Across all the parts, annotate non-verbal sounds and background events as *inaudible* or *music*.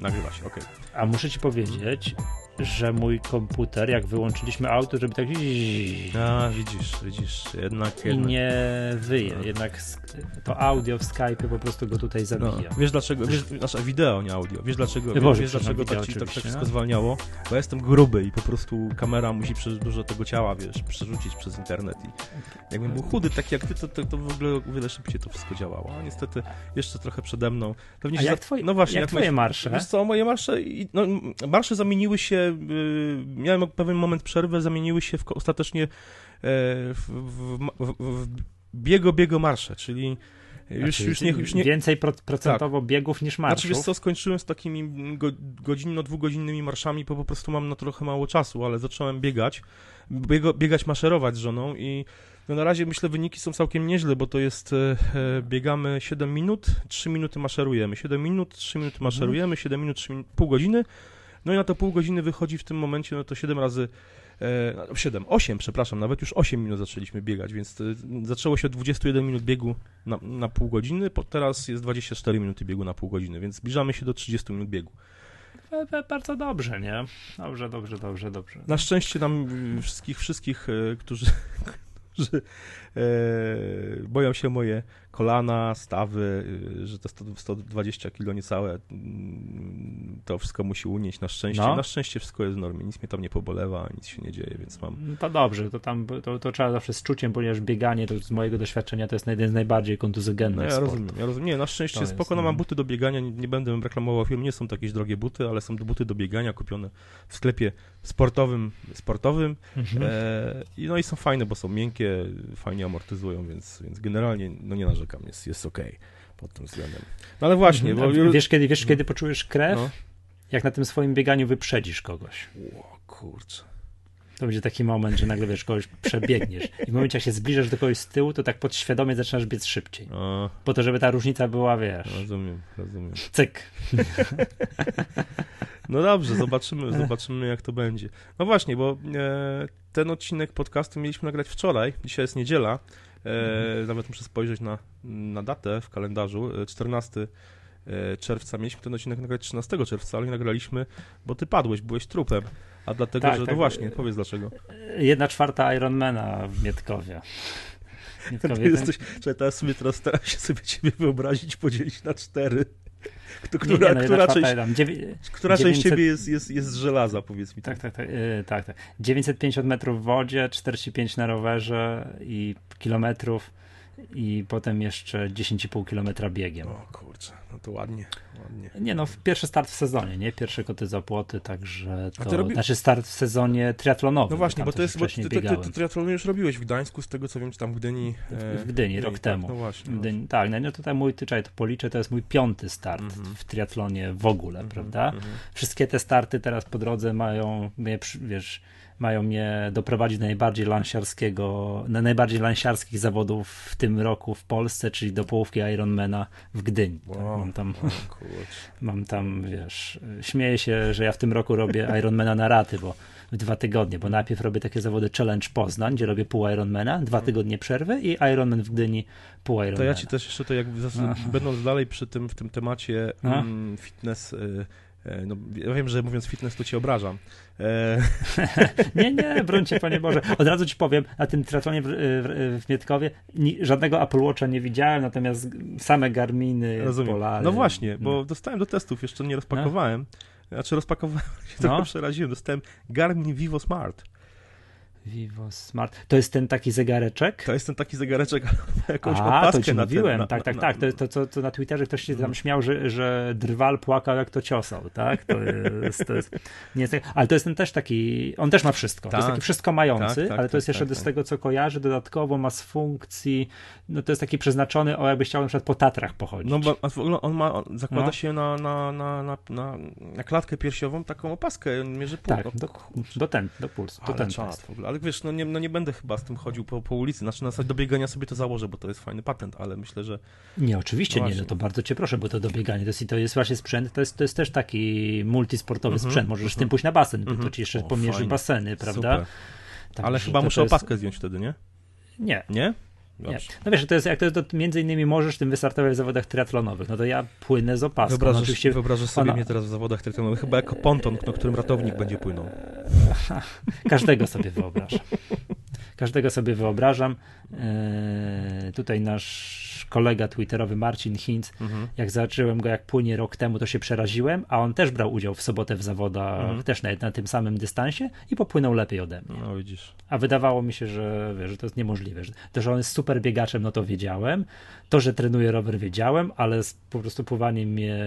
nagrywa się, okej. A muszę ci powiedzieć, że mój komputer, jak wyłączyliśmy auto, żeby tak A, widzisz, widzisz, jednak... i jednak. nie wyje. Jednak sk- to audio w Skype po prostu go tutaj No, zabija. wiesz dlaczego, wiesz, znaczy wideo, nie audio, wiesz dlaczego, Boże, wiesz dlaczego tak ci tak, tak wszystko no. zwalniało? Bo ja jestem gruby i po prostu kamera musi przez dużo tego ciała, wiesz, przerzucić przez internet i jakbym był chudy, tak jak ty, to, to, to w ogóle o wiele szybciej to wszystko działało, a niestety jeszcze trochę przede mną. Pewnie A jak, za- twoje, no właśnie, jak twoje myśl- marsze? Wiesz co, moje marsze, i- no, marsze zamieniły się, y, miałem pewien moment przerwy, zamieniły się w, ostatecznie e, w, w, w, w biego, biego marsze, czyli już, Znaczy, już nie, już nie, Więcej pro, procentowo biegów niż marszów. znaczy, wiesz co, skończyłem z takimi go, godzinno-dwugodzinnymi marszami, bo po prostu mam na trochę mało czasu, ale zacząłem biegać, biego, biegać, maszerować z żoną i no na razie myślę wyniki są całkiem nieźle, bo to jest, e, e, biegamy 7 minut, 3 minuty maszerujemy, 7 minut, 3 minuty maszerujemy, 7 minut, 3 minut, pół godziny, no i na to pół godziny wychodzi w tym momencie, no to 7 razy E, 7, 8, przepraszam, nawet już 8 minut zaczęliśmy biegać, więc e, zaczęło się od 21 minut biegu na, na pół godziny, teraz jest 24 minuty biegu na pół godziny, więc zbliżamy się do 30 minut biegu. E, e, Bardzo dobrze, nie? Dobrze, dobrze, dobrze, dobrze. Na szczęście nam wszystkich, wszystkich, e, którzy, którzy e, boją się moje kolana, stawy, y, że to 100, 120 kg niecałe, mm, to wszystko musi unieść na szczęście. No. Na szczęście wszystko jest w normie, nic mnie tam nie pobolewa, nic się nie dzieje, więc mam No To dobrze, to tam to, to trzeba zawsze z czuciem, ponieważ bieganie to z mojego doświadczenia to jest jeden z najbardziej No, kontuzygennych ja sportów. rozumiem, ja rozumiem. Nie, na szczęście jest, spoko, no no. mam buty do biegania, nie, nie będę reklamował film, nie są to jakieś drogie buty, ale są to buty do biegania kupione w sklepie sportowym, sportowym Mhm. e, i no i są fajne, bo są miękkie, fajnie amortyzują, więc, więc generalnie no nie narzekam, jest, jest okej pod tym względem. No ale właśnie, bo... A wiesz, kiedy, wiesz, kiedy poczujesz krew? No. Jak na tym swoim bieganiu wyprzedzisz kogoś. O kurczę. To będzie taki moment, że nagle wiesz, kogoś przebiegniesz. I w momencie, jak się zbliżasz do kogoś z tyłu, to tak podświadomie zaczynasz biec szybciej. A, Po to, żeby ta różnica była, wiesz, rozumiem, rozumiem. cyk. *laughs* No dobrze, zobaczymy, zobaczymy jak to będzie. No właśnie, bo e, ten odcinek podcastu mieliśmy nagrać wczoraj, dzisiaj jest niedziela, e, nawet muszę spojrzeć na, na datę w kalendarzu, e, 14 e, czerwca, mieliśmy ten odcinek nagrać 13 czerwca, ale nie nagraliśmy, bo ty padłeś, byłeś trupem, a dlatego, Tak, że, tak. no właśnie, powiedz dlaczego. Jedna czwarta Ironmana w Mietkowie. *laughs* Mietkowie jesteś, czekaj, teraz sobie teraz staram się sobie ciebie wyobrazić, podzielić na cztery. Kto, Nie, nie, która, no, jedna która, część, tam, dziewię- która część 900 ciebie jest, jest, jest z żelaza, powiedz mi. Tak, tak, tak, yy, tak, tak. 950 metrów w wodzie, 45 na rowerze i kilometrów i potem jeszcze 10,5 kilometra biegiem. O kurczę, no to ładnie, ładnie. Nie no, pierwszy start w sezonie, nie? Pierwsze koty za płoty, także A to... ty robi- Znaczy start w sezonie triatlonowym. No właśnie, bo to jest, bo ty, ty, ty, ty triatlony już robiłeś w Gdańsku, z tego co wiem, czy tam w Gdyni. e, W Gdyni, rok tak, temu. No właśnie. W Gdyni, tak, no, no tutaj mój, czekaj, to policzę, to jest mój piąty start Mhm. w triatlonie w ogóle, prawda? Mhm. Wszystkie te starty teraz po drodze mają wiesz, mają mnie doprowadzić do najbardziej lansiarskiego, na najbardziej lansiarskich zawodów w tym roku w Polsce, czyli do połówki Ironmana w Gdyni. Tak, Wow. mam tam, kurczę. mam tam, wiesz, śmieję się, że ja w tym roku robię Ironmana na raty, bo w dwa tygodnie, bo najpierw robię takie zawody Challenge Poznań, gdzie robię pół Ironmana, dwa tygodnie przerwy i Ironman w Gdyni pół To Ironmana. ja ci też jeszcze to, jak będąc dalej przy tym, w tym temacie mm, fitness, y, no, ja wiem, że mówiąc fitness to cię obrażam. E, *laughs* Nie, nie, broń cię, Panie Boże. Od razu ci powiem, na tym triatlonie w, w, w Mietkowie żadnego Apple Watcha nie widziałem, natomiast same Garminy, rozumiem. Polary. No właśnie, bo no. dostałem do testów, jeszcze nie rozpakowałem. Znaczy rozpakowałem, *laughs* się trochę No. przeraziłem. Dostałem Garmin Vivo Smart. Vivo Smart. To jest ten taki zegareczek? To jest ten taki zegareczek, *laughs* ale ma jakąś A, opaskę to ci na mówiłem, ten, na, tak, tak, na, tak. To, to, to, to na Twitterze ktoś się Mhm. tam śmiał, że, że drwal płakał, jak to ciosał, tak? To jest, to jest, *laughs* nie jest, ale to jest ten też taki, on też ma wszystko. To jest Tak. taki wszystko mający, Tak, tak, ale to jest tak, jeszcze tak, z tak. tego, co kojarzy, dodatkowo ma z funkcji, no to jest taki przeznaczony, o jakbyś chciał na przykład po Tatrach pochodzić. No bo w ogóle on ma, on zakłada No. się na, na, na, na, na, na klatkę piersiową taką opaskę, mierzy pół. tak, o, do, do ten, do pulsu, do ten czad w ogóle. Ale wiesz, no nie, no nie będę chyba z tym chodził po, po ulicy, znaczy na zasadzie do biegania sobie to założę, bo to jest fajny patent, ale myślę, że Nie, oczywiście No nie, no to bardzo cię proszę, bo to do biegania to jest, to jest właśnie sprzęt, to jest, to jest też taki multisportowy Mhm, sprzęt, możesz z mhm. tym pójść na basen, bo to Mhm. ci jeszcze O, pomierzy fajnie. baseny, prawda? super. Także ale chyba muszę jest- opaskę zdjąć wtedy, nie? Nie, Nie? No wiesz, to jest, jak to, to między innymi możesz tym wystartować w zawodach triatlonowych, no to ja płynę z opaską. Wyobrażasz, no, oczywiście wyobrażasz sobie ona... mnie teraz w zawodach triatlonowych, chyba jako ponton, na którym ratownik będzie płynął. Każdego sobie wyobrażam. Każdego sobie wyobrażam. Eee, tutaj nasz kolega twitterowy Marcin Hinz, mhm. jak zacząłem go jak płynie rok temu, to się przeraziłem, a on też brał udział w sobotę w zawodach, mhm. też na, na, tym samym dystansie i popłynął lepiej ode mnie. No widzisz. A wydawało mi się, że, wiesz, że to jest niemożliwe. Że, to, że on jest super biegaczem, no to wiedziałem. To, że trenuje rower, wiedziałem, ale po prostu pływanie mnie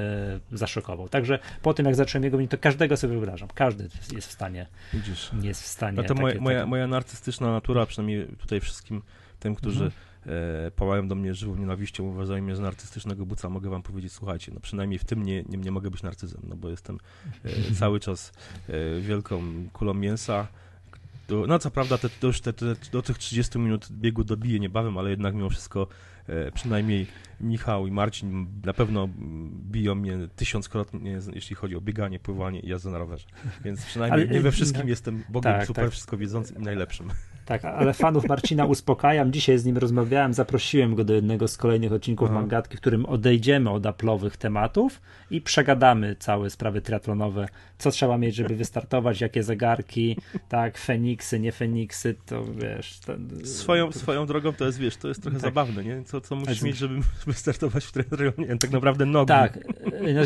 zaszokował. Także po tym, jak zacząłem jego to każdego sobie wyobrażam. Każdy jest w stanie. Widzisz. Nie jest w stanie. No to moja, moja, moja narcystyczna natura, przynajmniej tutaj wszystkim tym, którzy mhm e, pałają do mnie żywą nienawiścią, uważają mnie za narcystycznego buca, mogę wam powiedzieć, słuchajcie, no przynajmniej w tym nie, nie, nie mogę być narcyzem, no bo jestem e, *laughs* cały czas e, wielką kulą mięsa, no co prawda te, te, te, te, do tych 30 minut biegu dobiję niebawem, ale jednak mimo wszystko e, przynajmniej Michał i Marcin na pewno biją mnie tysiąckrotnie, jeśli chodzi o bieganie, pływanie i jazdę na rowerze. Więc przynajmniej ale, nie we wszystkim tak, jestem Bogiem tak, super tak. wszystko wiedzącym i najlepszym. Tak, ale fanów Marcina uspokajam. Dzisiaj z nim rozmawiałem, zaprosiłem go do jednego z kolejnych odcinków Aha. Mangatki, w którym odejdziemy od aplowych tematów i przegadamy całe sprawy triatlonowe. Co trzeba mieć, żeby wystartować, jakie zegarki, tak, Feniksy, nie Feniksy, to wiesz. Swoją, swoją drogą to jest, wiesz, to jest trochę tak. zabawne, nie? Co, co musisz mieć, żeby *laughs* wystartować w triatlonie? Tak naprawdę nogi. Tak,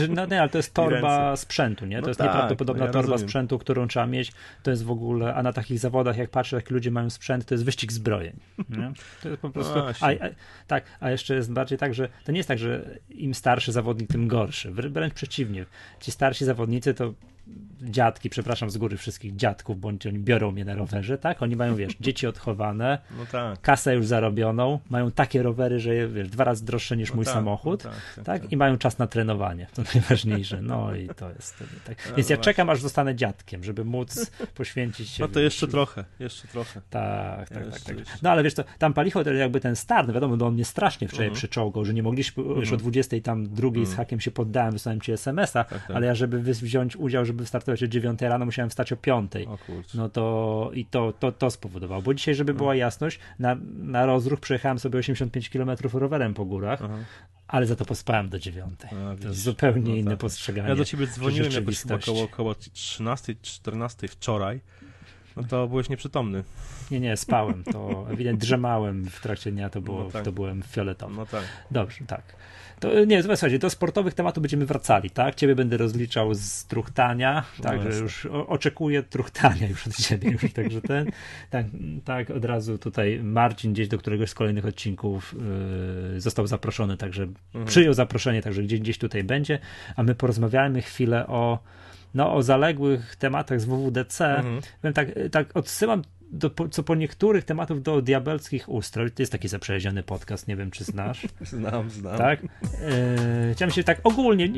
no, nie, ale to jest *laughs* torba sprzętu, nie? To no jest tak, nieprawdopodobna no ja torba rozumiem. sprzętu, którą trzeba mieć. To jest w ogóle, a na takich zawodach, jak patrzę, jak ludzie mają sprzęt, to jest wyścig zbrojeń. Nie? To jest po prostu. No a, a, tak, a jeszcze jest bardziej tak, że to nie jest tak, że im starszy zawodnik, tym gorszy. Wręcz przeciwnie. Ci starsi zawodnicy to dziadki, przepraszam z góry wszystkich dziadków, bądź oni biorą mnie na rowerze, tak? Oni mają, wiesz, dzieci odchowane, *laughs* no tak. kasę już zarobioną, mają takie rowery, że wiesz, dwa razy droższe niż no mój tak, samochód, no tak, tak, I mają czas na trenowanie, to *laughs* najważniejsze, no i to jest tak. No Więc no ja czekam, aż zostanę dziadkiem, żeby móc *laughs* poświęcić się. No to jeszcze trochę, jeszcze trochę. Tak, tak, tak, tak. No ale wiesz, to tam palicho, to jakby ten start, no wiadomo, no on mnie strasznie wczoraj uh-huh. przyczołgał, że nie mogliśmy, uh-huh. już o 20 tam drugiej uh-huh. z hakiem się poddałem, wysłałem ci smsa, ale ja, żeby wziąć udział, żeby wystartować o 9 rano, musiałem wstać o 5. no to i to, to, to spowodowało. Bo dzisiaj, żeby była jasność, na, na rozruch przejechałem sobie 85 km rowerem po górach, Aha. ale za to pospałem do 9. A, to jest zupełnie no inne tak. postrzeganie. Ja do ciebie dzwoniłem jakoś około, około 13, 14 wczoraj. No to byłeś nieprzytomny. Nie, nie, spałem. To ewidentnie drzemałem w trakcie dnia, to, było, no tak. to byłem fioletowy. No tak. Dobrze, tak. To, nie, słuchajcie, do sportowych tematów będziemy wracali, tak? Ciebie będę rozliczał z truchtania, no także już o, oczekuję truchtania już od ciebie, już, także ten, *laughs* tak, tak, od razu tutaj Marcin gdzieś do któregoś z kolejnych odcinków yy, został zaproszony, także mhm. przyjął zaproszenie, także gdzieś, gdzieś tutaj będzie, a my porozmawiajmy chwilę o no, o zaległych tematach z WWDC. Mhm. tak, tak odsyłam do, co po niektórych tematów do diabelskich ustrój. To jest taki zaprzeziony podcast, nie wiem czy znasz. *laughs* znam, znam. Tak? E, chciałem się tak ogólnie.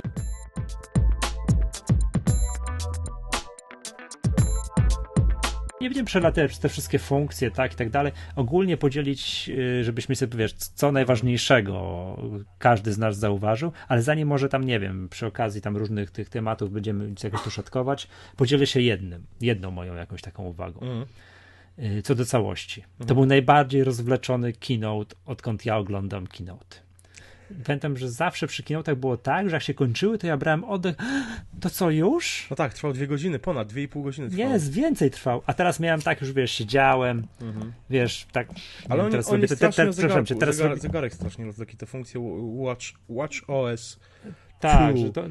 nie będziemy przelatywać przez te wszystkie funkcje, tak i tak dalej. Ogólnie podzielić, e, żebyśmy sobie, wiesz, co najważniejszego każdy z nas zauważył, ale zanim może tam, nie wiem, przy okazji tam różnych tych tematów będziemy jakoś tu szatkować, podzielę się jednym, jedną moją jakąś taką uwagą. Mm. Y, co do całości. Mhm. To był najbardziej rozwleczony keynote, odkąd ja oglądam keynote. Pamiętam, że zawsze przy keynote'ach było tak, że jak się kończyły, to ja brałem oddech. To co, już? No tak, trwał dwie godziny, ponad dwie i pół godziny trwał. Jest, więcej trwał. A teraz miałem tak, już wiesz, siedziałem, mhm. wiesz, tak. Ale on, teraz on robię, te, te, te, zegarku, cię, teraz zegar, zegarek strasznie rozleki, te funkcje Watch, Watch OS. Tak, że to,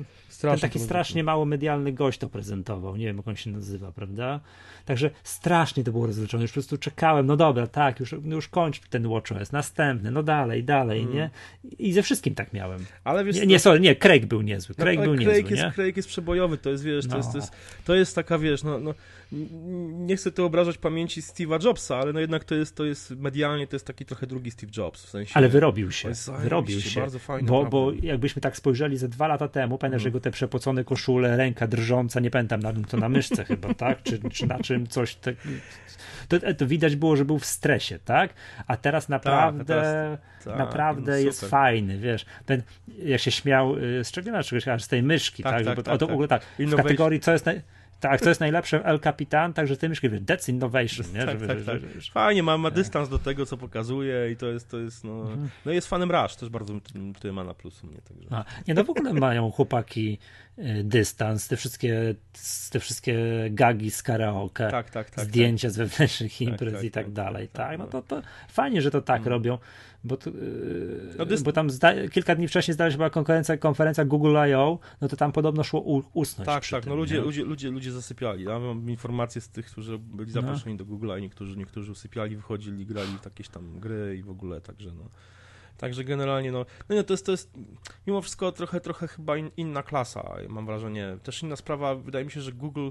ten taki strasznie mało medialny gość to prezentował. Nie wiem, jak on się nazywa, prawda? Także strasznie to było rozliczone. Już po prostu czekałem, no dobra, tak, już, już kończ ten WatchOS, następny, no dalej, dalej, mm. nie? I ze wszystkim tak miałem. Ale wiesz, nie, nie, sorry, nie, Craig był niezły. No, Craig no, był Craig niezły, jest, nie? Craig jest przebojowy, to jest, wiesz, no. to, jest, to, jest, to jest taka, wiesz, no, no nie chcę tu obrażać pamięci Steve'a Jobsa, ale no jednak to jest, to jest medialnie, to jest taki trochę drugi Steve Jobs, w sensie... Ale wyrobił się, wyrobił się, bardzo fajnie, bo, bo jakbyśmy tak spojrzeli ze dwa lata temu, pamiętam, mm. że jego te przepocone koszule, ręka drżąca, nie pamiętam na czym to na myszce chyba, *laughs* tak? Czy, czy na czym coś, tak, to, to, widać było, że był w stresie, tak? A teraz naprawdę, tak, teraz, tak, naprawdę no jest fajny, wiesz. Ten, jak się śmiał, y, z czego na czegoś, z tej myszki, tak? tak, tak, tak, to, w ogóle tak, w kategorii, co jest, naj, Tak, to jest najlepsze El Capitan, także ty myślisz, that's innovation, nie? Tak, Żeby, tak, tak. Fajnie, ma, ma dystans do tego, co pokazuje i to jest, to jest no, mhm. no jest fanem Rush, też bardzo tutaj ma na plus mnie. Także. A, nie, no w ogóle mają chłopaki y, dystans, te wszystkie, te wszystkie gagi z karaoke, tak, tak, tak, zdjęcia z wewnętrznych tak, imprez tak, i tak, tak dalej, tak, tak, no to, to fajnie, że to tak mhm. robią, bo, yy, no dyst... bo tam kilka dni wcześniej zdała się była konferencja, konferencja Google I.O., no to tam podobno szło u- usnąć. Tak, tak, tym, no ludzie, ludzie, ludzie, ludzie zasypiali. Ja mam informacje z tych, którzy byli no. zaproszeni no. do Google, a niektórzy, niektórzy usypiali, wychodzili, grali w jakieś tam gry i w ogóle, także no. Także generalnie, no, no nie, to jest, to jest mimo wszystko trochę, trochę chyba in, inna klasa, mam wrażenie. Też inna sprawa, wydaje mi się, że Google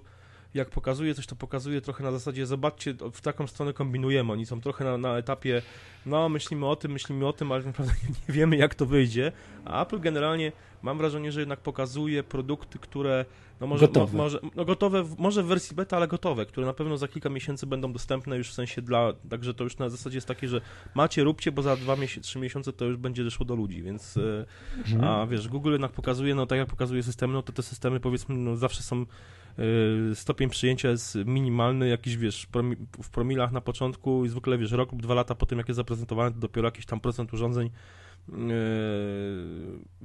jak pokazuje coś, to pokazuje trochę na zasadzie, zobaczcie, w taką stronę kombinujemy. Oni są trochę na, na etapie, no myślimy o tym, myślimy o tym, ale naprawdę *laughs* nie wiemy, jak to wyjdzie. A Apple generalnie mam wrażenie, że jednak pokazuje produkty, które no może, gotowe. Mo, może, no gotowe, może w wersji beta, ale gotowe, które na pewno za kilka miesięcy będą dostępne już w sensie dla, także to już na zasadzie jest takie, że macie, róbcie, bo za dwa miesiące, trzy miesiące to już będzie doszło do ludzi, więc e, mhm. a wiesz, Google jednak pokazuje, no tak jak pokazuje systemy, no to te systemy powiedzmy, no zawsze są e, stopień przyjęcia jest minimalny, jakiś wiesz, w promilach na początku i zwykle wiesz, rok lub dwa lata po tym, jak jest zaprezentowane, to dopiero jakiś tam procent urządzeń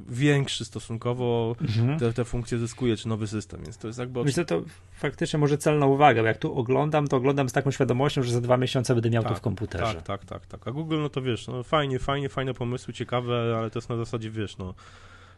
większy stosunkowo mhm. te, te funkcje zyskuje, czy nowy system, więc to jest jakby... Myślę, to faktycznie może celna uwaga, jak tu oglądam, to oglądam z taką świadomością, że za dwa miesiące będę miał tak, to w komputerze. Tak, tak, tak, tak. A Google, no to wiesz, no fajnie, fajnie, fajne pomysły, ciekawe, ale to jest na zasadzie, wiesz, no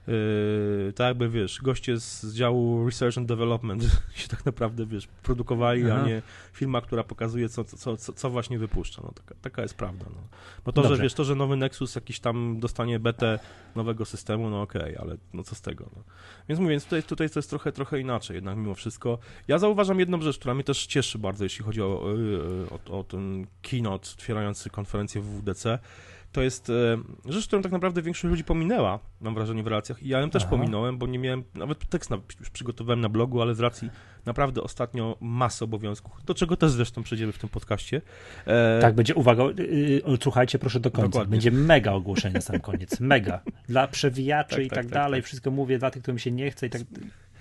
Yy, tak jakby, wiesz, goście z działu Research and Development *laughs* się tak naprawdę, wiesz, produkowali, Aha. a nie firma, która pokazuje, co, co, co, co właśnie wypuszcza. No, taka, taka jest prawda. No. Bo to, Dobrze. że wiesz, to, że nowy Nexus jakiś tam dostanie betę nowego systemu, no okej, okay, ale no co z tego, no. Więc mówię, tutaj, tutaj to jest trochę, trochę inaczej jednak mimo wszystko. Ja zauważam jedną rzecz, która mnie też cieszy bardzo, jeśli chodzi o, o, o ten keynote otwierający konferencję w WDC, to jest e, rzecz, którą tak naprawdę większość ludzi pominęła, mam wrażenie, w relacjach. I ja ją też Aha. pominąłem, bo nie miałem, nawet tekst na, już przygotowałem na blogu, ale z racji naprawdę ostatnio masy obowiązków, do czego też zresztą przejdziemy w tym podcaście. E... Tak, będzie, uwaga, yy, słuchajcie proszę do końca, Dokładnie. będzie mega ogłoszenie na sam koniec, mega. Dla przewijaczy tak, i tak, tak, tak dalej, tak. wszystko mówię, dla tych, którym się nie chce i tak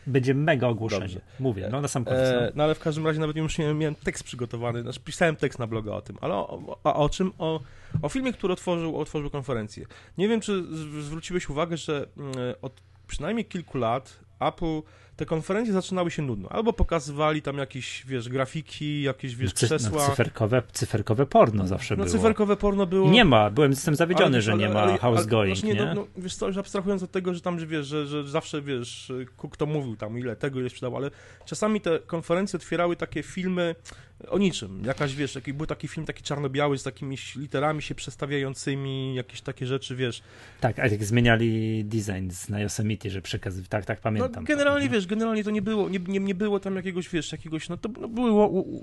będzie mega ogłoszenie. Dobrze. Mówię, no na sam koniec. E, no. no. ale w każdym razie nawet już miałem, tekst przygotowany, znaczy pisałem tekst na bloga o tym, ale o, o, a o czym? O, o filmie, który otworzył, otworzył konferencję. Nie wiem, czy zwróciłeś uwagę, że mm, od przynajmniej kilku lat Apple te konferencje zaczynały się nudno. Albo pokazywali tam jakieś, wiesz, grafiki, jakieś, wiesz, Cy, krzesła. No, cyferkowe, cyferkowe porno zawsze no, było. cyferkowe porno było. nie ma, byłem, jestem zawiedziony, ale, że nie ma ale, house going, nie? No, no, wiesz co, abstrahując od tego, że tam, że wiesz, że, że zawsze, wiesz, Cook to mówił tam, ile tego, ile sprzedało, ale czasami te konferencje otwierały takie filmy, o niczym. Jakaś, wiesz, jaki, był taki film taki czarno-biały z takimi literami się przestawiającymi, jakieś takie rzeczy, wiesz. Tak, a jak zmieniali design na Yosemite, że przekaz, tak, tak pamiętam. No, generalnie, wiesz, generalnie to nie było, nie, nie, nie było tam jakiegoś, wiesz, jakiegoś, no to no, były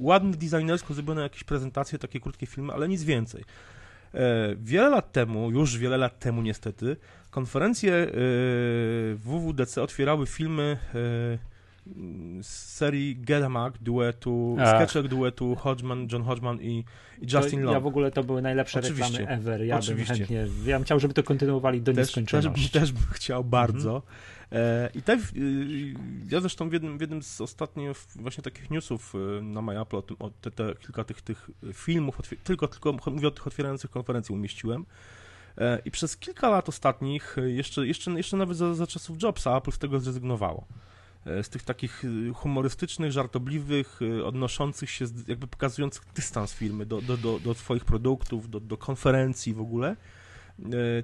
ładne designersko zrobione jakieś prezentacje, takie krótkie filmy, ale nic więcej. E, wiele lat temu, już wiele lat temu niestety, konferencje e, WWDC otwierały filmy e, z serii Get Mac duetu, sketchek duetu Hodgman, John Hodgman i, i Justin Long. Ja w ogóle to były najlepsze Oczywiście. reklamy ever. Ja Oczywiście. bym chętnie, ja bym chciał, żeby to kontynuowali do też, nieskończoności. Też, też bym chciał bardzo. Mhm. E, I tak, ja zresztą w jednym, w jednym z ostatnich właśnie takich newsów e, na MyApple o, tym, o te, te, kilka tych, tych filmów, tylko, tylko mówię o tych otwierających konferencji umieściłem. I przez kilka lat ostatnich, jeszcze, jeszcze, jeszcze nawet za, za czasów Jobsa, Apple z tego zrezygnowało. E, z tych takich e, humorystycznych, żartobliwych, e, odnoszących się, jakby pokazujących dystans firmy do, do, do, do swoich produktów, do, do konferencji w ogóle.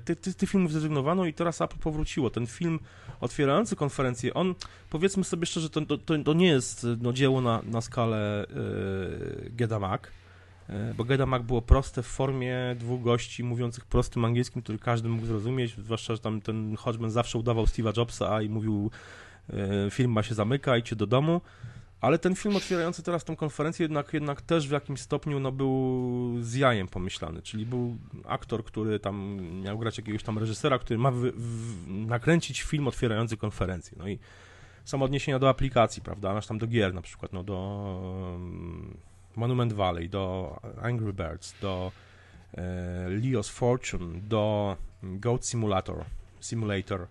Tych ty, ty filmów zrezygnowano i teraz Apple powróciło. Ten film otwierający konferencję, on, powiedzmy sobie szczerze, to, to, to nie jest no, dzieło na, na skalę yy, bo Geda Mac było proste w formie dwóch gości mówiących prostym angielskim, który każdy mógł zrozumieć, zwłaszcza, że tam ten Hodgman zawsze udawał Steve'a Jobsa i mówił film ma się zamyka, idźcie do domu. Ale ten film otwierający teraz tą konferencję jednak, jednak też w jakimś stopniu no, był z jajem pomyślany, czyli był aktor, który tam miał grać jakiegoś tam reżysera, który ma w, nakręcić film otwierający konferencję. No i są odniesienia do aplikacji, prawda, aż tam do gier na przykład, no do um, Monument Valley, do Angry Birds, do e, Leo's Fortune, do Goat Simulator, Simulator,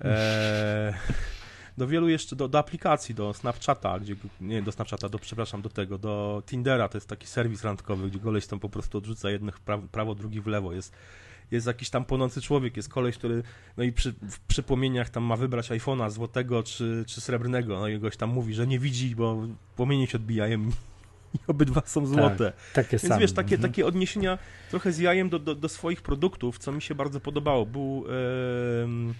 e, *laughs* do wielu jeszcze, do, do aplikacji, do Snapchata, gdzie, nie do Snapchata, do, przepraszam, do tego, do Tindera, to jest taki serwis randkowy, gdzie koleś tam po prostu odrzuca jednych w prawo, prawo drugi w lewo, jest jest jakiś tam płonący człowiek, jest koleś, który no i przy, przy płomieniach tam ma wybrać iPhone'a złotego czy, czy srebrnego, no i goś tam mówi, że nie widzi, bo płomienie się odbijają i *laughs* obydwa są złote. Tak, takie Więc same. wiesz, takie, Mhm. takie odniesienia trochę z jajem do, do, do swoich produktów, co mi się bardzo podobało. Był. em,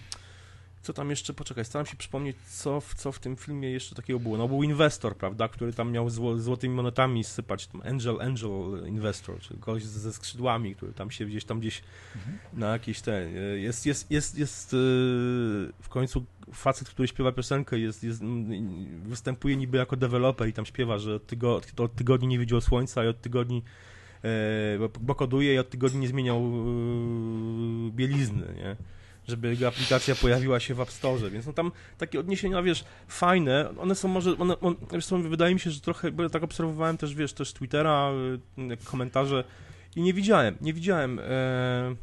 co tam jeszcze, poczekaj, staram się przypomnieć, co w, co w tym filmie jeszcze takiego było. No był inwestor, prawda, który tam miał zło, złotymi monetami sypać, tam Angel, Angel Investor, czyli kogoś ze, skrzydłami, który tam się gdzieś tam gdzieś na jakieś te, e, jest, jest, jest, jest e, w końcu facet, który śpiewa piosenkę, jest, jest, występuje niby jako deweloper i tam śpiewa, że od, tygo, od tygodni nie widział słońca i od tygodni e, bo- bo koduje i od tygodni nie zmieniał e, bielizny, nie? Żeby jego aplikacja pojawiła się w App Store, więc no tam takie odniesienia, wiesz, fajne, one są może, one, on, wiesz co, wydaje mi się, że trochę, bo ja tak obserwowałem też, wiesz, też Twittera, e, komentarze i nie widziałem, nie widziałem e,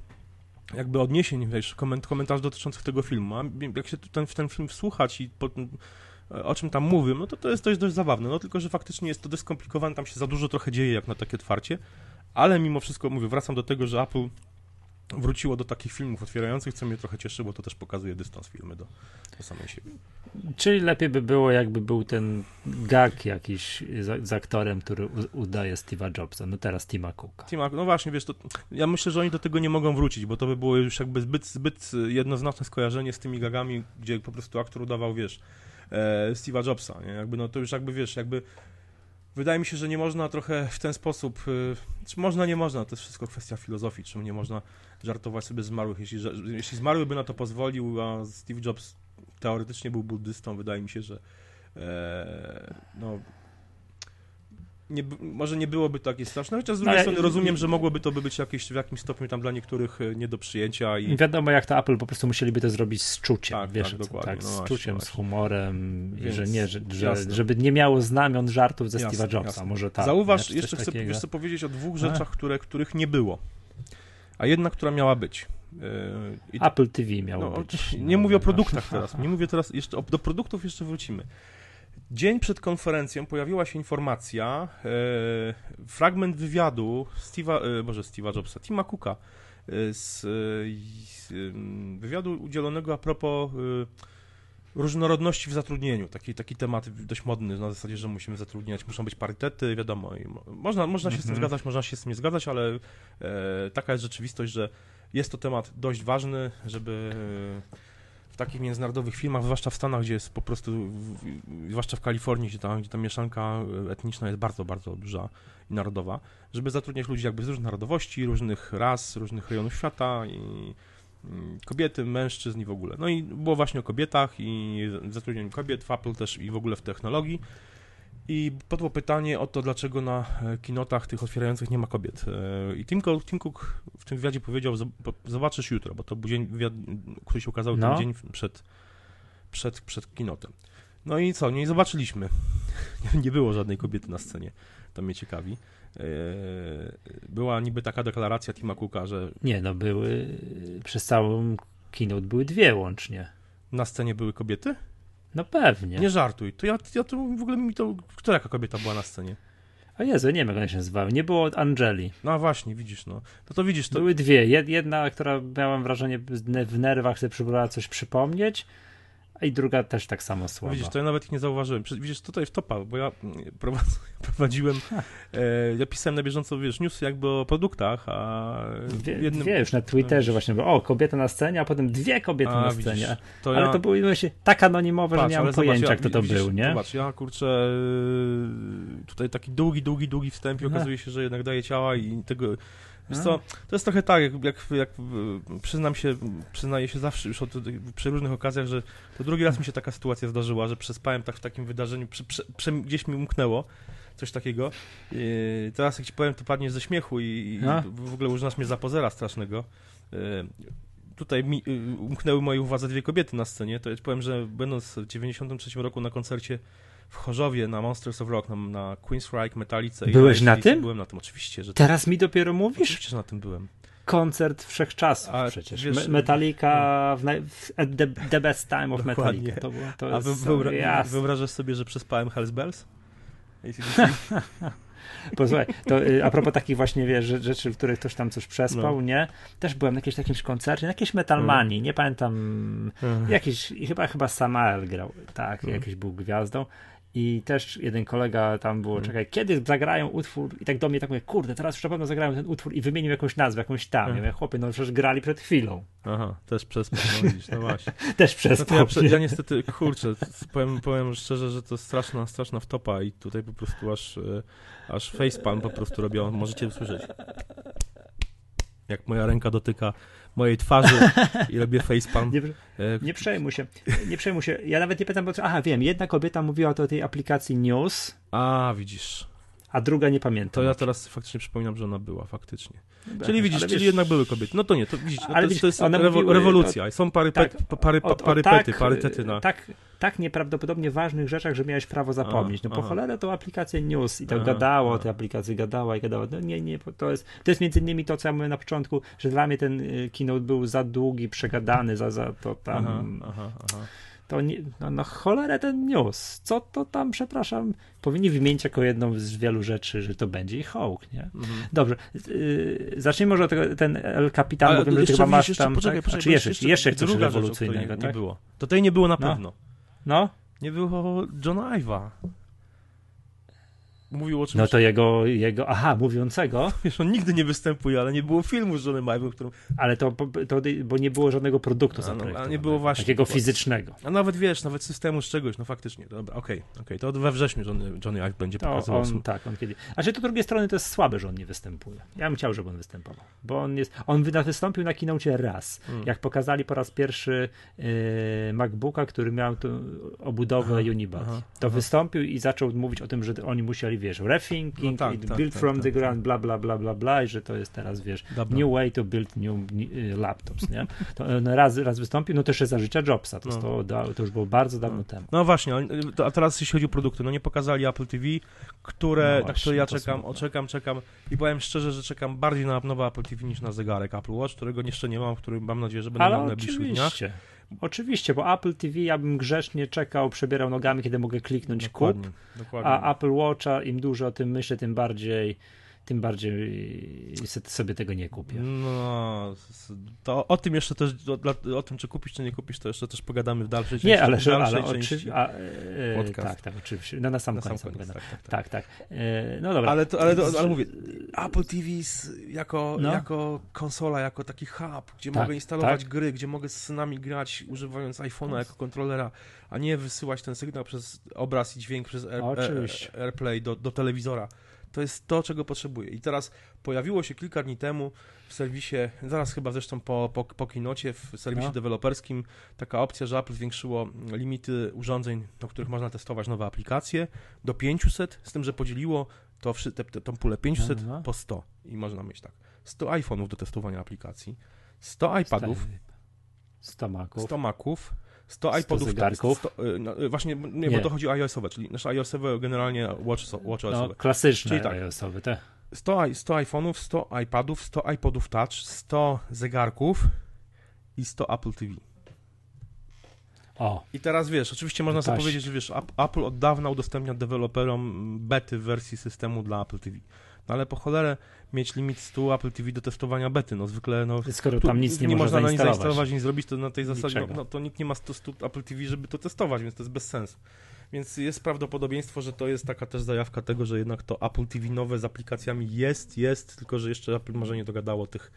jakby odniesień, wiesz, koment, komentarzy dotyczących tego filmu, a jak się ten, w ten film wsłuchać i po, o czym tam mówią, no to to jest dość, dość zabawne, no tylko, że faktycznie jest to dość tam się za dużo trochę dzieje jak na takie otwarcie, ale mimo wszystko, mówię, wracam do tego, że Apple wróciło do takich filmów otwierających, co mnie trochę cieszy, bo to też pokazuje dystans filmy do, do samej siebie. Czyli lepiej by było, jakby był ten gag jakiś z, z aktorem, który u, udaje Steve'a Jobsa. No teraz Tima Cooka. Tima, no właśnie, wiesz, to ja myślę, że oni do tego nie mogą wrócić, bo to by było już jakby zbyt, zbyt jednoznaczne skojarzenie z tymi gagami, gdzie po prostu aktor udawał, wiesz, e, Steve'a Jobsa, nie? Jakby, no to już jakby, wiesz, jakby wydaje mi się, że nie można trochę w ten sposób, y, czy można, nie można, to jest wszystko kwestia filozofii, czym nie można żartować sobie zmarłych, jeśli, jeśli zmarły by na to pozwolił, a Steve Jobs teoretycznie był buddystą, wydaje mi się, że e, no nie, może nie byłoby to takie straszne, chociaż z drugiej ale- strony rozumiem, że mogłoby to by być jakieś, w jakimś stopniu tam dla niektórych e, nie do przyjęcia i wiadomo, jak to Apple po prostu musieliby to zrobić z czuciem, Tak, wiesz, tak, dokładnie, tak, no z właśnie, czuciem, z właśnie. humorem i Więc że nie, że, jasne. żeby nie miało znamion żartów ze Steve'a Jobsa, jasne. może tak. Zauważ, nie? Jeszcze chcę takiego. wiesz, co powiedzieć o dwóch rzeczach, które, których nie było, a jedna, która miała być. E, Apple TV miało No, być. nie no, mówię o no. produktach *laughs* teraz. Nie mówię teraz jeszcze do produktów jeszcze wrócimy. Dzień przed konferencją pojawiła się informacja, e, fragment wywiadu Steve'a, e, może Steve'a Jobsa, Tima Cooka e, z, e, z wywiadu udzielonego a propos e, różnorodności w zatrudnieniu. Taki, taki temat dość modny na zasadzie, że musimy zatrudniać, muszą być parytety, wiadomo. Można, można się z tym Mhm. zgadzać, można się z tym nie zgadzać, ale e, taka jest rzeczywistość, że jest to temat dość ważny, żeby e, w takich międzynarodowych filmach, zwłaszcza w Stanach, gdzie jest po prostu, zwłaszcza w Kalifornii, gdzie ta, gdzie ta mieszanka e, etniczna jest bardzo, bardzo duża i narodowa, żeby zatrudniać ludzi jakby z różnych narodowości, różnych ras, różnych rejonów świata i mm, kobiety, mężczyzn i w ogóle. No i było właśnie o kobietach i zatrudnianiu kobiet w Apple też i w ogóle w technologii. I padło pytanie o to, dlaczego na e, kinotach tych otwierających nie ma kobiet. E, I Tim Cook, Tim Cook w tym wywiadzie powiedział, "Zob- po- zobaczysz jutro, bo to był dzień, wywiad, który się ukazał No. ten dzień przed, przed, przed kinotem. No i co, nie i zobaczyliśmy. *laughs* nie było żadnej kobiety na scenie. To mnie ciekawi. E, Była niby taka deklaracja Tima Cooka, że Nie, no były, przez całą keynote były dwie łącznie. na scenie były kobiety? No pewnie. Nie żartuj. To ja, ja to w ogóle mi to... Która jaka kobieta była na scenie? A Jezu, nie wiem jak one się nazywały. Nie było Angeli. No a właśnie, widzisz, no. No to widzisz, to... Były dwie. Jed- Jedna, która miałam wrażenie w nerwach sobie próbowała coś przypomnieć, i druga też tak samo słaba. Widzisz, to ja nawet ich nie zauważyłem. Widzisz, tutaj w topa, bo ja mm, *laughs* prowadz, prowadziłem, e, ja pisałem na bieżąco, wiesz, newsy jakby o produktach, a Dwie, jednym... dwie już na Twitterze właśnie było, o, kobieta na scenie, a potem dwie kobiety A, na widzisz, scenie. to Ale ja, to były właśnie tak anonimowe, patrz, że nie zobacz, pojęcia, ja, kto to widzisz, był, nie? Zobacz, ja kurczę, e, tutaj taki długi, długi, długi wstęp i Aha. okazuje się, że jednak daje ciała i tego... Wiesz co, to jest trochę tak, jak, jak, jak e, przyznam się, przyznaję się zawsze już od, przy różnych okazjach, że to drugi raz mi się taka sytuacja zdarzyła, że przespałem tak w takim wydarzeniu, przy, przy, przy, gdzieś mi umknęło coś takiego. I teraz jak ci powiem, to padniesz ze śmiechu i, i w ogóle uznasz mnie za pozera strasznego. E, Tutaj mi, umknęły mojej uwadze dwie kobiety na scenie. To ja ci powiem, że będąc w 93 roku na koncercie w Chorzowie na Monsters of Rock, na, na Queen's Reich, Metalice Byłeś na tym? Byłem na tym, oczywiście, że Teraz mi dopiero mówisz? Oczywiście, że na tym byłem. koncert wszechczasów A, przecież. Wiesz, Metallica w, w the, the, best time of Dokładnie. Metallica. To, było, to A jest, wyobra- wyobrażasz sobie, że przespałem Hells Bells? *laughs* Posłuchaj, to y, a propos takich właśnie, wiesz, rzeczy, w których ktoś tam coś przespał, no. nie? Też byłem na jakimś takim koncercie, na jakiejś Metalmanii, nie pamiętam, mhm. jakiś, chyba, chyba Samael grał, tak, mhm. jakiś był gwiazdą i też jeden kolega tam było, hmm. czekaj, kiedy zagrają utwór i tak do mnie tak mówię, kurde, teraz już na pewno zagrają ten utwór i wymienił jakąś nazwę, jakąś tam. Hmm. Ja mówię, chłopie, no przecież grali przed chwilą. Aha, też przez no no właśnie. *laughs* też przez no ja, ja, niestety, kurczę, powiem, powiem szczerze, że to straszna, straszna wtopa i tutaj po prostu aż, e, aż facepalm po prostu robią, możecie usłyszeć. Jak moja ręka dotyka mojej twarzy i robię facepalm. *laughs* Nie, nie przejmuj się, nie przejmuj się. Ja nawet nie pytam, bo... Aha, wiem, jedna kobieta mówiła o tej aplikacji News. A, widzisz a druga nie pamiętam. To ja teraz faktycznie przypominam, że ona była faktycznie. Dobra, czyli widzisz, czyli jednak były kobiety. No to nie, to widzisz, no to, widzisz, to jest rewo mówi, rewolucja. Są pary, tak, pary, o, o, parypety, tak, parytety na... Tak, tak nieprawdopodobnie ważnych rzeczach, że miałeś prawo zapomnieć. No po aha. cholerę to aplikacja news i aha, gadało aha. o tej aplikacji, gadała i gadała. No nie, nie, to jest, to jest między innymi to, co ja mówiłem na początku, że dla mnie ten y, keynote był za długi, przegadany, za, za to tam... Aha, aha, to nie, no, no cholerę ten news. Co to tam, przepraszam, powinni wymienić jako jedną z wielu rzeczy, że to będzie ich hołk, nie? Mhm. Dobrze, yy, zacznijmy może od tego, ten El Capitan, bo wiem, że chyba masz tam, poczekaj, tak? poczekaj, jeszcze, jeszcze, jeszcze coś rewolucyjnego, rzecz, tak? Nie było. To tej nie było na no. pewno. No? Nie było Johna Iva mówił o czymś. No to jego, jego, aha, mówiącego. *laughs* Wiesz, on nigdy nie występuje, ale nie było filmu z Johnem Ive'em, którym... Ale to, to, bo nie było żadnego produktu a, no, a nie było właśnie. Takiego fizycznego. A nawet wiesz, nawet systemu z czegoś, no faktycznie, dobra, okej, okay, okay, to we wrześniu Johnny, Johnny Ive będzie to pokazywał. On, tak, on kiedy... A że to z drugiej strony to jest słabe, że on nie występuje. Ja bym chciał, żeby on występował, bo on jest, on wystąpił na kinocie raz, hmm. jak pokazali po raz pierwszy yy, MacBooka, który miał tu obudowę aha, Unibody. Aha, to aha. wystąpił i zaczął mówić o tym, że oni musieli, wiesz, refing, no tak, tak, build tak, from tak, the ground, bla, bla, bla, bla, bla, i że to jest teraz, wiesz, Dobra. new way to build new y, laptops, nie? To on raz, raz wystąpił, no też za życia Jobsa, to, no. to, to, już było bardzo dawno no. temu. No właśnie, a teraz jeśli chodzi o produkty, no nie pokazali Apple TV, które, no właśnie, które ja czekam, smutne. czekam, czekam i powiem szczerze, że czekam bardziej na nowe Apple TV niż na zegarek Apple Watch, którego jeszcze nie mam, który mam nadzieję, że będę miał w najbliższych dniach. Oczywiście, bo Apple TV ja bym grzecznie czekał, przebierał nogami, kiedy mogę kliknąć dokładnie, kup, dokładnie. a Apple Watcha im dużo o tym myślę, tym bardziej tym bardziej sobie tego nie kupię. No, to o tym jeszcze też, o, o, tym, czy kupisz, czy nie kupisz, to jeszcze też pogadamy w dalszej części. Nie, ale, że, ale oczywiście. E, tak, tak, oczywiście. No, na sam na koniec. Sam koniec tak, tak, tak. tak, tak. E, no dobra. Ale, to, ale, to, ale mówię, Apple TV jako, no. jako konsola, jako taki hub, gdzie tak, mogę instalować tak. gry, gdzie mogę z synami grać, używając iPhone'a jako kontrolera, a nie wysyłać ten sygnał przez obraz i dźwięk przez Air, AirPlay do, do telewizora. To jest to, czego potrzebuję. I teraz pojawiło się kilka dni temu w serwisie, zaraz chyba zresztą po, po, po kinocie, w serwisie no. deweloperskim, taka opcja, że Apple zwiększyło limity urządzeń, do których można testować nowe aplikacje, do 500, z tym, że podzieliło to, te, te, tą pulę 500 no, no. po 100. I można mieć tak, 100 iPhone'ów do testowania aplikacji, 100 iPadów, 100 Maców, 100 Maców 100 iPodów. zegarków. 100, no, y, właśnie, nie, nie, bo to chodzi o iOS-owe, czyli nasze iOS-owe generalnie Watch, watch no, klasyczne czyli tak, iOS-owe, te. 100, 100 iPhone'ów, 100 iPadów, 100 iPodów Touch, 100 zegarków i 100 Apple TV. O. I teraz wiesz, oczywiście można sobie powiedzieć, że wiesz, Apple od dawna udostępnia deweloperom bety w wersji systemu dla Apple TV. No ale po cholerę mieć limit 100 Apple TV do testowania bety, no zwykle no... Skoro tam nic nie, nie można na nic zainstalować, nic zrobić, to na tej zasadzie, no, no, to nikt nie ma 100, 100 Apple TV, żeby to testować, więc to jest bez sensu. Więc jest prawdopodobieństwo, że to jest taka też zajawka tego, że jednak to Apple TV nowe z aplikacjami jest, jest, tylko że jeszcze Apple może nie dogadało tych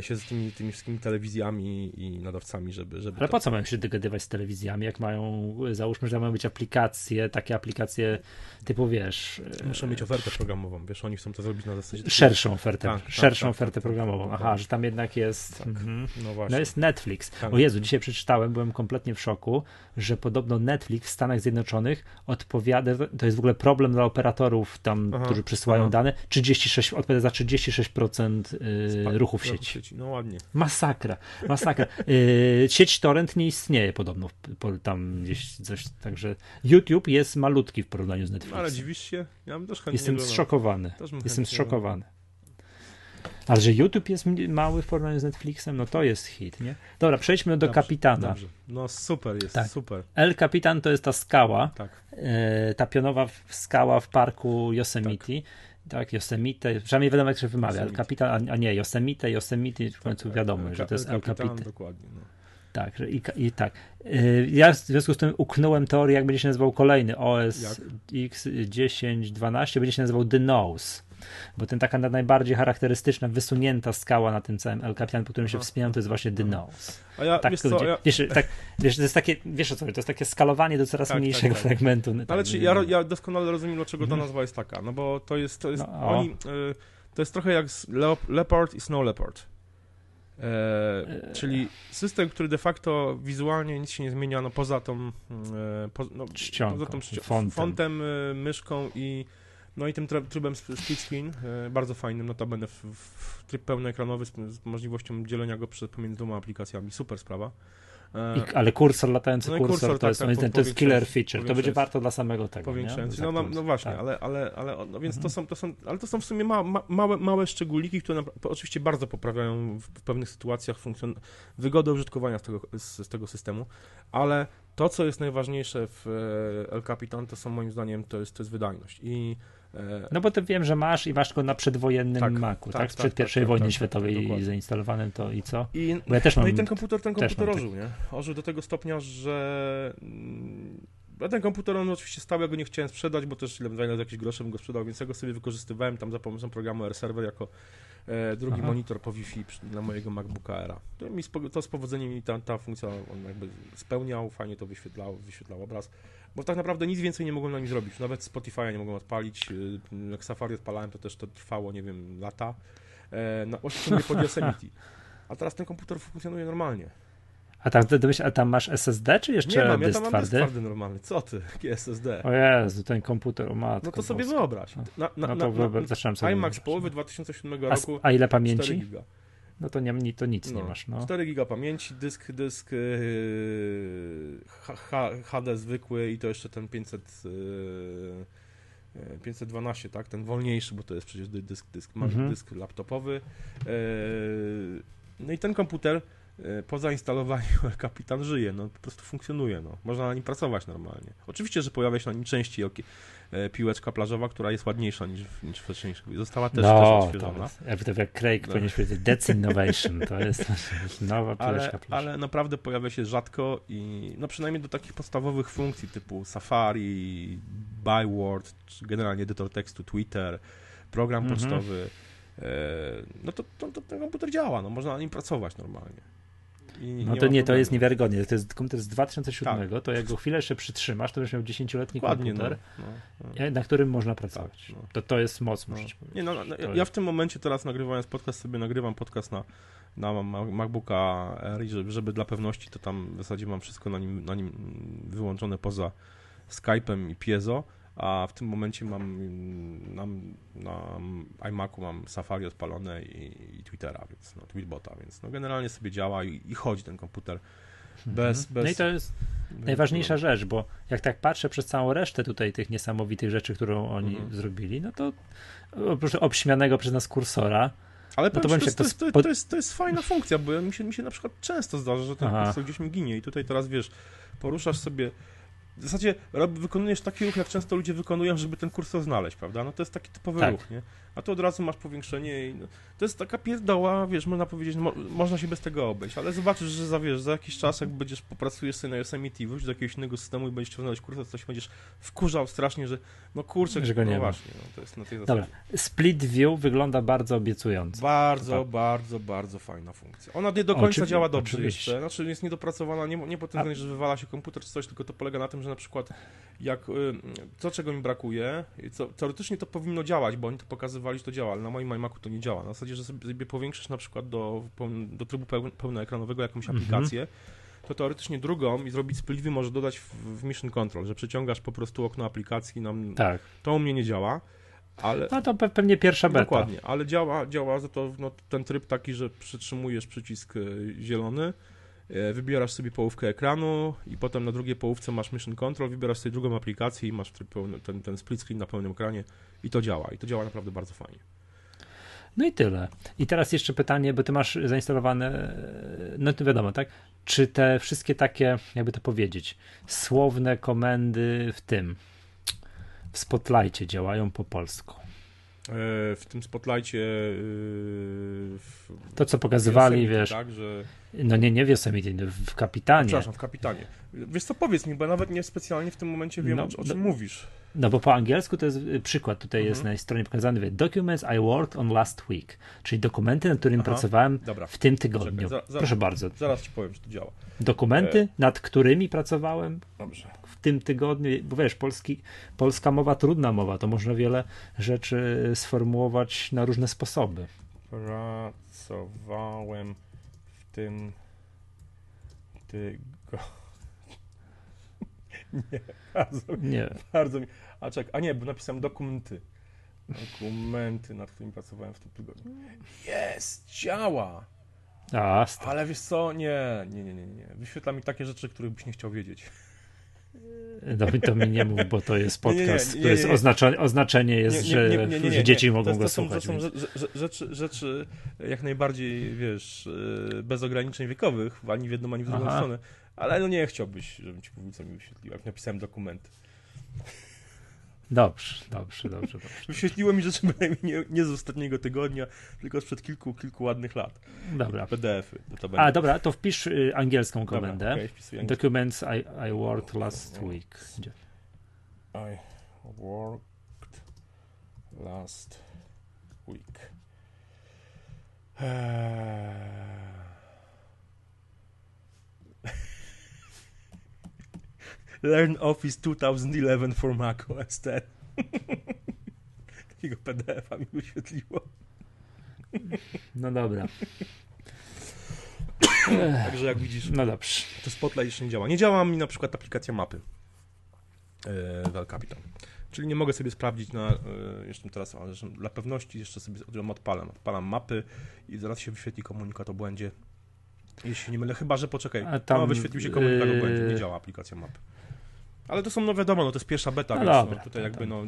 się z tymi, tymi wszystkimi telewizjami i nadawcami, żeby... żeby Ale to... po co mają się dogadywać z telewizjami, jak mają, załóżmy, że mają być aplikacje, takie aplikacje typu, wiesz... E, Muszą mieć ofertę programową, wiesz, oni chcą to zrobić na zasadzie... Szerszą ofertę, tak, tak szerszą tak, ofertę tak, programową, tak, aha, że tam jednak jest... Tak. Mhm. No właśnie. No jest Netflix. O Jezu, dzisiaj przeczytałem, byłem kompletnie w szoku, że podobno Netflix w Stanach Zjednoczonych odpowiada, to jest w ogóle problem dla operatorów tam, aha, którzy przysyłają aha. dane, 36, odpowiada za 36% y, ruchu w sieci sieci. No ładnie. Masakra, masakra. Yy, sieć torrent nie istnieje podobno tam gdzieś coś, także YouTube jest malutki w porównaniu z Netflixem. Ale dziwisz się? Ja bym też chętnie Jestem zszokowany. Jestem zszokowany. Ale że YouTube jest mały w porównaniu z Netflixem, no to jest hit, nie? Dobra, przejdźmy do Dobrze, Kapitana. Dobrze. No super jest, Tak. super. El Capitan to jest ta skała, Tak. e, ta pionowa skała w parku Yosemite. Tak, Yosemite, przynajmniej wiadomo jak się wymawia, El Yosemite. Capitan, a, nie, Yosemite, Yosemite, w końcu wiadomo, El że to jest El El Capitan, dokładnie. No. Tak, i, i tak. Y, Ja w związku z tym uknąłem teorię, jak będzie się nazywał kolejny OS Jak? X1012, będzie się nazywał The Nose. Bo ten taka najbardziej charakterystyczna, wysunięta skała na tym całym El Capitan, po którym się Aha. wspomniałem, to jest właśnie The Nose. A ja, Tak, wiesz to co, ja, wiesz, tak, wiesz, to jest takie, wiesz o co, to jest takie skalowanie do coraz Tak, tak, mniejszego tak. fragmentu. No, ale czy ja, ja doskonale rozumiem, dlaczego ta Mhm. nazwa jest taka, no bo to jest, to jest, No, oni, y, to jest trochę jak Leopard i Snow Leopard. E, czyli system, który de facto wizualnie nic się nie zmienia, no poza tą, e, po, no, Czcionką, poza tą fontem. fontem, y, myszką i no i tym trybem sp- split screen, e, bardzo fajnym, notabene w, w, w tryb pełnoekranowy z, z możliwością dzielenia go przez, pomiędzy dwoma aplikacjami, super sprawa. E, I, ale kursor, latający No kursor, kursor, to, tak, jest, tak, moim zdaniem, to jest killer feature. To będzie warto dla samego tego. Powiększający. No, no, no właśnie, tak. ale, ale, ale no więc to, Mhm. są, to są, ale to są w sumie ma, ma, małe, małe szczególiki, które napra- oczywiście bardzo poprawiają w, w pewnych sytuacjach funkcjon- wygodę użytkowania z tego, z, z tego systemu, ale to, co jest najważniejsze w e, El Capitan, to są moim zdaniem, to jest, to jest wydajność i No bo ty wiem, że masz i masz go na przedwojennym Tak, Macu, tak? tak, Sprzed tak, pierwszej tak, wojny tak, tak, światowej tak, dokładnie. zainstalowanym to i co? I, Bo ja też mam no i ten komputer, ten komputer ożył, nie? Ożył do tego stopnia, że mm, a ten komputer on oczywiście stał, ja go nie chciałem sprzedać, bo też ile za jakieś grosze bym go sprzedał, więc ja go sobie wykorzystywałem tam za pomocą programu AirServer jako e, drugi Aha. monitor po Wi-Fi na mojego MacBooka Aira. To, mi to z powodzeniem mi ta, ta funkcja on jakby spełniał, fajnie to wyświetlał, wyświetlał obraz. Bo tak naprawdę nic więcej nie mogłem na nim zrobić. Nawet Spotify'a nie mogłem odpalić. y, Jak Safari odpalałem, to też to trwało, nie wiem, lata. E, na, osiągnie pod *laughs* Yosemite. A teraz ten komputer funkcjonuje normalnie. A tam, a tam masz SSD, czy jeszcze Nie mam, ja dysk tam mam dysk twardy? normalny. Co ty? *laughs* Jaki SSD? O Jezu, ten komputer, o matko. No to sobie wyobraź. Na, na, No na, to na, wyobraź- zaczynam sobie iMac z wyobrażać, połowy no. 2007 A, s- roku a ile 4 pamięci? No to, nie, to nic nie masz, no. 4 giga pamięci, dysk, dysk yy, HD zwykły i to jeszcze ten 500 yy, yy, 512, tak? Ten wolniejszy, bo to jest przecież dy- dysk, dysk, Mhm. dysk laptopowy. Yy, no i ten komputer po zainstalowaniu *laughs* Kapitan żyje, no po prostu funkcjonuje, no. Można na nim pracować normalnie. Oczywiście, że pojawia się na nim częściej e, piłeczka plażowa, która jest ładniejsza niż, niż wcześniejsza. Została też, też No, odświeżona. jest, jakby to jak Craig No. powinien powiedzieć, that's innovation, to jest nowa ale, piłeczka plażowa. ale naprawdę pojawia się rzadko i no przynajmniej do takich podstawowych funkcji typu Safari, Byword, czy generalnie edytor tekstu, Twitter, program Mhm. pocztowy, e, no to, to, to ten komputer działa, no można na nim pracować normalnie. No nie to nie, to jest niewiarygodnie. To jest komputer z 2007, to jak go chwilę jeszcze przytrzymasz, to już miał 10-letni Dokładnie, no, komputer, no, no. na którym można pracować. Tak, no. To, to jest moc, No. muszę. Nie, no, no, ja, w tym momencie teraz nagrywając podcast sobie nagrywam podcast na, na Ma- MacBooka Air, żeby, żeby dla pewności to tam w zasadzie mam wszystko na nim, na nim wyłączone poza Skype'em i Piezo, a w tym momencie mam na, na iMacu mam Safari odpalone i, i Twittera, więc no, Tweetbota, więc no, generalnie sobie działa i, i chodzi ten komputer bez, bez No i to jest najważniejsza rzecz, bo jak tak patrzę przez całą resztę tutaj tych niesamowitych rzeczy, którą oni Mhm. zrobili, no to oprócz obśmianego przez nas kursora, Ale No to to, się jest, to, jest, to, jest, to jest fajna funkcja, bo mi się, mi się na przykład często zdarza, że ten Aha. kursor gdzieś mi ginie i tutaj teraz, wiesz, poruszasz sobie, w zasadzie rob, wykonujesz taki ruch, jak często ludzie wykonują, żeby ten kursor znaleźć, prawda? No to jest taki typowy Tak. ruch, nie? A tu od razu masz powiększenie i no, to jest taka pierdoła, wiesz, można powiedzieć, mo, można się bez tego obejść, ale zobaczysz, że za, wiesz, za jakiś czas, jak będziesz, popracujesz sobie na Yosemite, wrócisz do jakiegoś innego systemu i będziesz kursor, to się będziesz wkurzał strasznie, że no kurczę, Że go no nie ma. właśnie, no, to jest na tej Dobra, zasadzie. split view wygląda bardzo obiecująco. Bardzo, Tak. bardzo, bardzo fajna funkcja. Ona nie do końca działa dobrze oczywiście. jeszcze, znaczy jest niedopracowana, nie, nie pod tym A- że wywala się komputer czy coś, tylko to polega na tym, że na przykład jak to, czego mi brakuje, co, teoretycznie to powinno działać, bo oni to pokazywali, że to działa, ale na moim iMacu to nie działa. Na zasadzie, że sobie powiększysz na przykład do, do trybu pełn- pełnoekranowego jakąś Mhm. aplikację, to teoretycznie drugą i zrobić view może dodać w, w Mission Control, że przyciągasz po prostu okno aplikacji, nam, Tak. to u mnie nie działa, ale... No to pe- pewnie pierwsza beta. Dokładnie, ale działa, działa za to no, ten tryb taki, że przytrzymujesz przycisk e, zielony, wybierasz sobie połówkę ekranu i potem na drugiej połówce masz Mission Control, wybierasz sobie drugą aplikację i masz ten, ten split screen na pełnym ekranie i to działa. I to działa naprawdę bardzo fajnie. No i tyle. I teraz jeszcze pytanie, bo ty masz zainstalowane, no to wiadomo, tak? Czy te wszystkie takie, jakby to powiedzieć, słowne komendy w tym, w Spotlightie działają po polsku? E, w tym spotlightie. e, W To, co pokazywali, wiesz, Tak, że. No nie, nie w Yosemite, w Kapitanie. Przepraszam, w kapitanie. Wiesz co, powiedz mi, bo nawet nie specjalnie w tym momencie wiem, No, o, no- czym mówisz. No bo po angielsku to jest y, przykład, tutaj jest Mhm. na stronie pokazany, wie, documents I worked on last week, czyli dokumenty, nad którymi Aha, pracowałem Dobra, w tym tygodniu. Czekaj, za- za- Proszę bardzo. zaraz ci powiem, że to działa. Dokumenty, E. nad którymi pracowałem Dobrze. w tym tygodniu, bo wiesz, polski, polska mowa, trudna mowa, to można wiele rzeczy sformułować na różne sposoby. Pracowałem tym tygodniu. *laughs* Nie, bardzo, Nie, bardzo mi. A czek, a nie, bo napisałem dokumenty. Dokumenty, nad którymi pracowałem w tym tygodniu. Jest, działa! a, Ale wiesz co, nie, nie, nie, nie, nie. Wyświetla mi takie rzeczy, których byś nie chciał wiedzieć. No, to mi nie mów, bo to jest *laughs* Nie, nie, nie, podcast, nie, oznaczenie, oznaczenie jest, że, że dzieci To mogą go są, słuchać. To są więc- rzeczy, rzeczy jak najbardziej, wiesz, yy, bez ograniczeń wiekowych, ani w jedną, ani w drugą Aha. stronę. Ale no nie chciałbyś, żebym ci mówił, co mi wyświetliło, jak napisałem dokumenty. Dobrze, dobrze, dobrze, dobrze. Wyświetliło mi *laughs* rzeczy nie, nie z ostatniego tygodnia, tylko sprzed kilku, kilku ładnych lat. Dobra. PDF-y. To A, będzie. dobra, to wpisz y, angielską Dobra, komendę. wpisuję angielską. Documents I, I worked last week. Gdzie? I worked last week. Eee. Learn Office 2011 for Mac OS X. *laughs* Takiego PDF-a mi wyświetliło. No dobra. *coughs* Także jak widzisz, No dobrze. to Spotlight jeszcze nie działa. Nie działa mi na przykład aplikacja mapy e, w El Capitan. Czyli nie mogę sobie sprawdzić na, e, jeszcze teraz, ale dla pewności jeszcze sobie ją odpalam. Odpalam mapy i zaraz się wyświetli komunikat o błędzie. Jeśli nie mylę, chyba że poczekaj. A tam, no, wyświetlił się komunikat o błędzie, nie yy, działa aplikacja mapy. Ale to są, no wiadomo, no to jest pierwsza beta, No więc dobra, no, tutaj to jakby tam. no,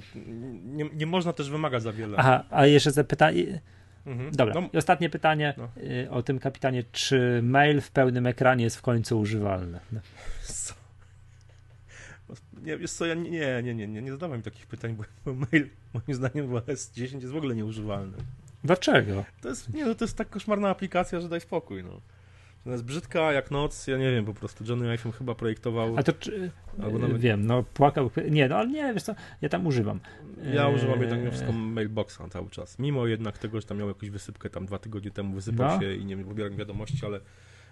nie, nie można też wymagać za wiele. Aha, a jeszcze zapytanie. Mhm. Dobra, No, i ostatnie pytanie No. y, o tym kapitanie. Czy mail w pełnym ekranie jest w końcu używalny? No. Co? Nie, wiesz co, ja nie, nie, nie, nie, nie, nie zadawaj mi takich pytań, bo, mail moim zdaniem w OS10 jest w ogóle nieużywalny. Dlaczego? To jest, nie, no to jest tak koszmarna aplikacja, że daj spokój, no. Ona jest brzydka jak noc, ja nie wiem, po prostu Johnny iPhone chyba projektował, A to czy, Albo nawet- wiem, no płakał. Nie, no ale nie, wiesz co, ja tam używam. ja Eee, używam jednak mimo wszystko mailboxa cały czas, mimo jednak tego, że tam miał jakąś wysypkę, tam dwa tygodnie temu wysypał No. się i nie pobieram wiadomości, ale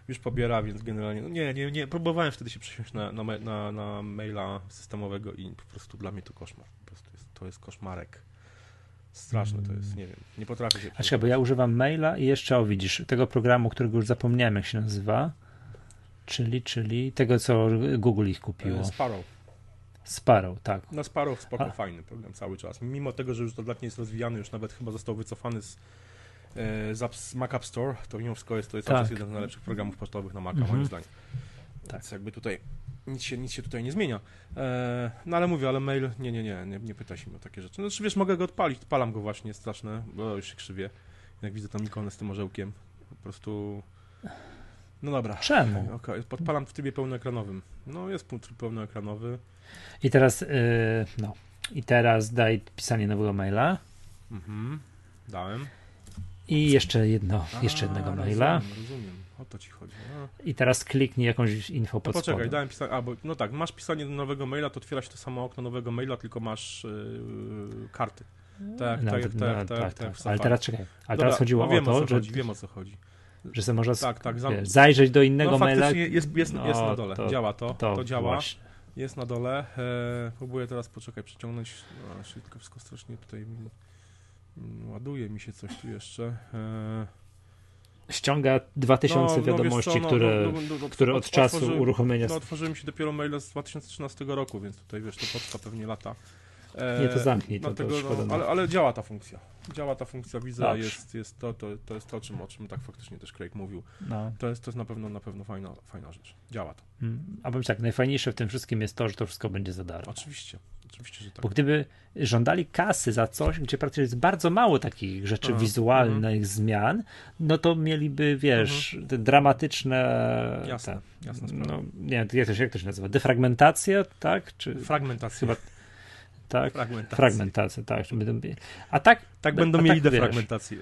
już pobiera, więc generalnie, no nie, nie, nie, próbowałem wtedy się przesiąść na, na, na, na maila systemowego i po prostu dla mnie to koszmar, po prostu jest, to jest koszmarek. Straszne to jest, nie wiem, nie potrafię się A czekaj, bo ja używam maila i jeszcze, o widzisz, tego programu, którego już zapomniałem, jak się nazywa. Czyli, czyli tego, co Google ich kupiło. E, Sparrow. Sparrow, tak. No Sparrow spoko, A- fajny program cały czas. Mimo tego, że już od lat nie jest rozwijany, już nawet chyba został wycofany z, e, z, z Mac App Store, to mimo wszystko jest to jest Tak. jeden z najlepszych programów pocztowych na Maca, Mhm. moim zdaniem. Tak. Więc jakby tutaj nic się, nic się tutaj nie zmienia. E, no ale mówię, ale mail, nie, nie, nie, nie, nie pytaj się mnie o takie rzeczy. Znaczy wiesz, mogę go odpalić, odpalam go właśnie, straszne, bo już się krzywie. Jak widzę tą ikonę z tym orzełkiem, po prostu... No dobra. Czemu? Okej, podpalam w trybie pełnoekranowym. No jest tryb pełnoekranowy. I teraz, yy, no. I teraz daj pisanie nowego maila. Mhm. Dałem. I jeszcze jedno, A, jeszcze jednego maila. Rozumiem, rozumiem. O to ci chodzi. A. I teraz kliknij jakąś info No pod poczekaj, spodem. dałem pisanie. A, bo no tak, masz pisanie nowego maila, to otwiera się to samo okno nowego maila, tylko masz yy, karty. Tak, No, tak, tak, no, tak, tak, tak, tak, tak. Ale teraz czekaj. Ale teraz chodziło no o to, co że, chodzi, wiem o co chodzi. że sobie można Tak, tak, zam... zajrzeć do innego no maila. faktycznie jest, jest, jest No, na dole, to- działa to, to, To, działa, Właśnie. jest na dole. E, próbuję teraz, poczekaj, przeciągnąć, no, szybko wszystko strasznie tutaj mm, ładuje mi się coś tu jeszcze. E, Ściąga 2000 no, no, wiadomości, co, no, które, no, no, no, które od otw- czasu uruchomienia. No, otworzyłem się dopiero maile z 2013 roku, więc tutaj wiesz, to potrwa pewnie lata. E, Nie, to zamknij, to- to dlatego, szkoda no, ale, ale działa ta funkcja. Działa ta funkcja, widzę, Dobrze. jest, jest to, to, to jest to, o czym, o czym tak faktycznie też Craig mówił. No. To jest, to jest na pewno na pewno fajna, fajna rzecz. Działa to. Mm, A powiem tak, najfajniejsze w tym wszystkim jest to, że to wszystko będzie za darmo. Oczywiście. Oczywiście, że tak. Bo gdyby żądali kasy za coś, gdzie praktycznie jest bardzo mało takich rzeczy Aha, wizualnych mm. zmian, no to mieliby, wiesz, mm. te dramatyczne. Jasne, te, jasne no, nie wiem, jak to, się, jak to się nazywa? Defragmentacja, tak? Czy... Fragmentacja. Chyba, tak? Fragmentacja. Fragmentacja, tak. A tak. Tak będą a mieli tak, defragmentację.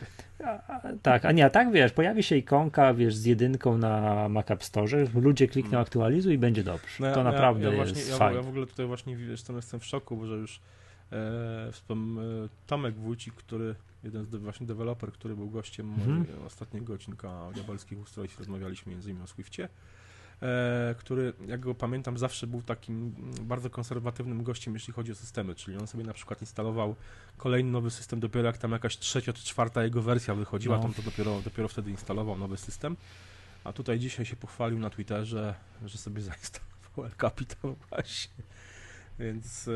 tak, a nie, a tak wiesz, pojawi się ikonka, wiesz, z jedynką na Mac App Store, ludzie klikną hmm. aktualizuj i będzie dobrze. No to naprawdę ja, ja właśnie, jest ja, fajne. Ja w ogóle tutaj właśnie wiesz, jestem w szoku, bo że już e, wspom, e, Tomek Wójcik, który jeden z de, właśnie deweloper, który był gościem hmm. ostatniego odcinka Diabelskich Ustrojstw, rozmawialiśmy między innymi o Swiftie który, jak go pamiętam, zawsze był takim bardzo konserwatywnym gościem, jeśli chodzi o systemy, czyli on sobie na przykład instalował kolejny nowy system dopiero jak tam jakaś trzecia czy czwarta jego wersja wychodziła, no. tam to dopiero, dopiero wtedy instalował nowy system, a tutaj dzisiaj się pochwalił na Twitterze, że sobie *laughs* zainstalował El Capitan właśnie, więc e,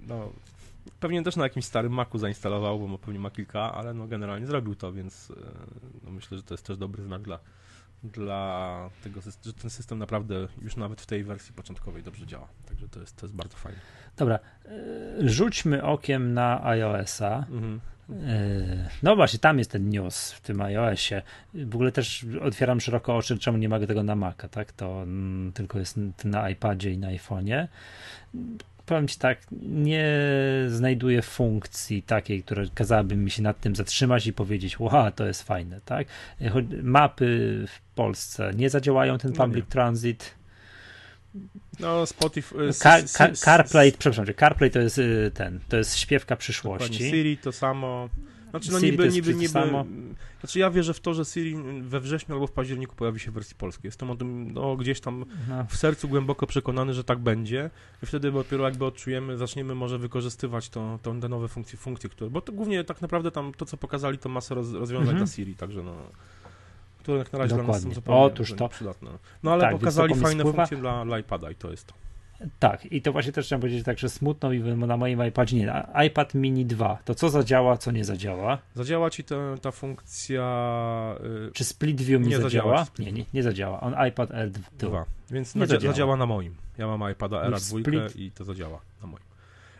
no pewnie też na jakimś starym Macu zainstalował, bo pewnie ma kilka, ale no generalnie zrobił to, więc e, no myślę, że to jest też dobry znak dla dla tego, że ten system naprawdę już nawet w tej wersji początkowej dobrze działa. Także to jest, to jest bardzo fajne. Dobra, e, rzućmy okiem na iOS-a. Mhm. E, no właśnie, tam jest ten news w tym iOSie. W ogóle też otwieram szeroko oczy, czemu nie ma tego na Maca, tak? To mm, tylko jest na iPadzie i na iPhone'ie powiem ci tak, nie znajduję funkcji takiej, która kazałaby mi się nad tym zatrzymać i powiedzieć, wow, to jest fajne, tak? Mapy w Polsce nie zadziałają, ten no public no transit. No, Spotify. Car, car, CarPlay, przepraszam, CarPlay to jest y, ten, to jest śpiewka przyszłości. Siri to samo. Znaczy, no Siri niby, niby, niby, samo. Znaczy ja wierzę w to, że Siri we wrześniu albo w październiku pojawi się w wersji polskiej. Jestem o tym no, gdzieś tam no. w sercu głęboko przekonany, że tak będzie i wtedy dopiero jakby odczujemy, zaczniemy może wykorzystywać to, to, te nowe funkcje, funkcje, które, bo to głównie tak naprawdę tam to, co pokazali, to masę roz, rozwiązań mhm. dla Siri, także no które jak na razie Dokładnie. dla nas są zupełnie Otóż to. przydatne. No ale tak, pokazali fajne funkcje dla, dla iPada i to jest to. Tak, i to właśnie też chciałem powiedzieć tak, że smutno mi na moim iPadzie nie. iPad mini 2, to co zadziała, co nie zadziała? Zadziała ci ta, ta funkcja. Yy... Czy Split View mi nie zadziała? Split... Nie, nie, nie zadziała. On iPad Air 2. Więc nie zadziała. zadziała na moim. Ja mam iPada Air 2 split... i to zadziała na moim.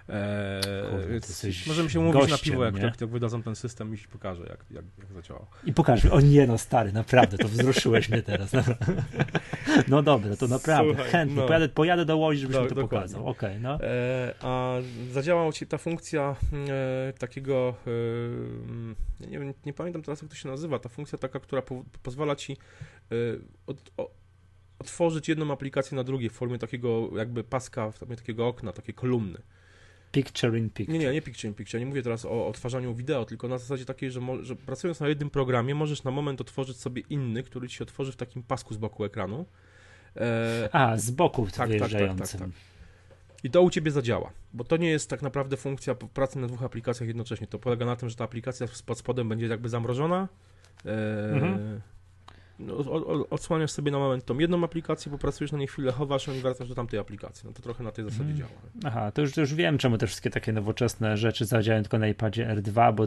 Eee, możemy się umówić na piwo, jak, jak, jak wydadzą ten system i ci pokażę, jak, jak, jak. I pokażę. O nie, no stary, naprawdę, to wzruszyłeś mnie teraz. No dobra, to naprawdę, Słuchaj, chętnie. No. Pojadę, pojadę do Łodzi, żebyś no, mi to dokładnie. pokazał. Okay, no. Eee, a zadziałała ci ta funkcja e, takiego, e, nie, wiem, nie pamiętam teraz, jak to się nazywa, ta funkcja taka, która po, pozwala ci e, od, o, otworzyć jedną aplikację na drugiej w formie takiego jakby paska, w formie takiego okna, takiej kolumny. Picture in picture. Nie, nie, nie picture in picture. Nie mówię teraz o odtwarzaniu wideo, tylko na zasadzie takiej, że, że pracując na jednym programie, możesz na moment otworzyć sobie inny, który ci się otworzy w takim pasku z boku ekranu. E... A, z boku tak, tak, tak, tak, tak, tak. I to u ciebie zadziała, bo to nie jest tak naprawdę funkcja pracy na dwóch aplikacjach jednocześnie. To polega na tym, że ta aplikacja pod spodem będzie jakby zamrożona. E... Mhm odsłaniasz sobie na moment tą jedną aplikację, popracujesz na niej chwilę, chowasz ją i wracasz do tamtej aplikacji. No to trochę na tej zasadzie hmm. działa. Aha, to już, to już wiem, czemu te wszystkie takie nowoczesne rzeczy zadziałają tylko na iPadzie R2, bo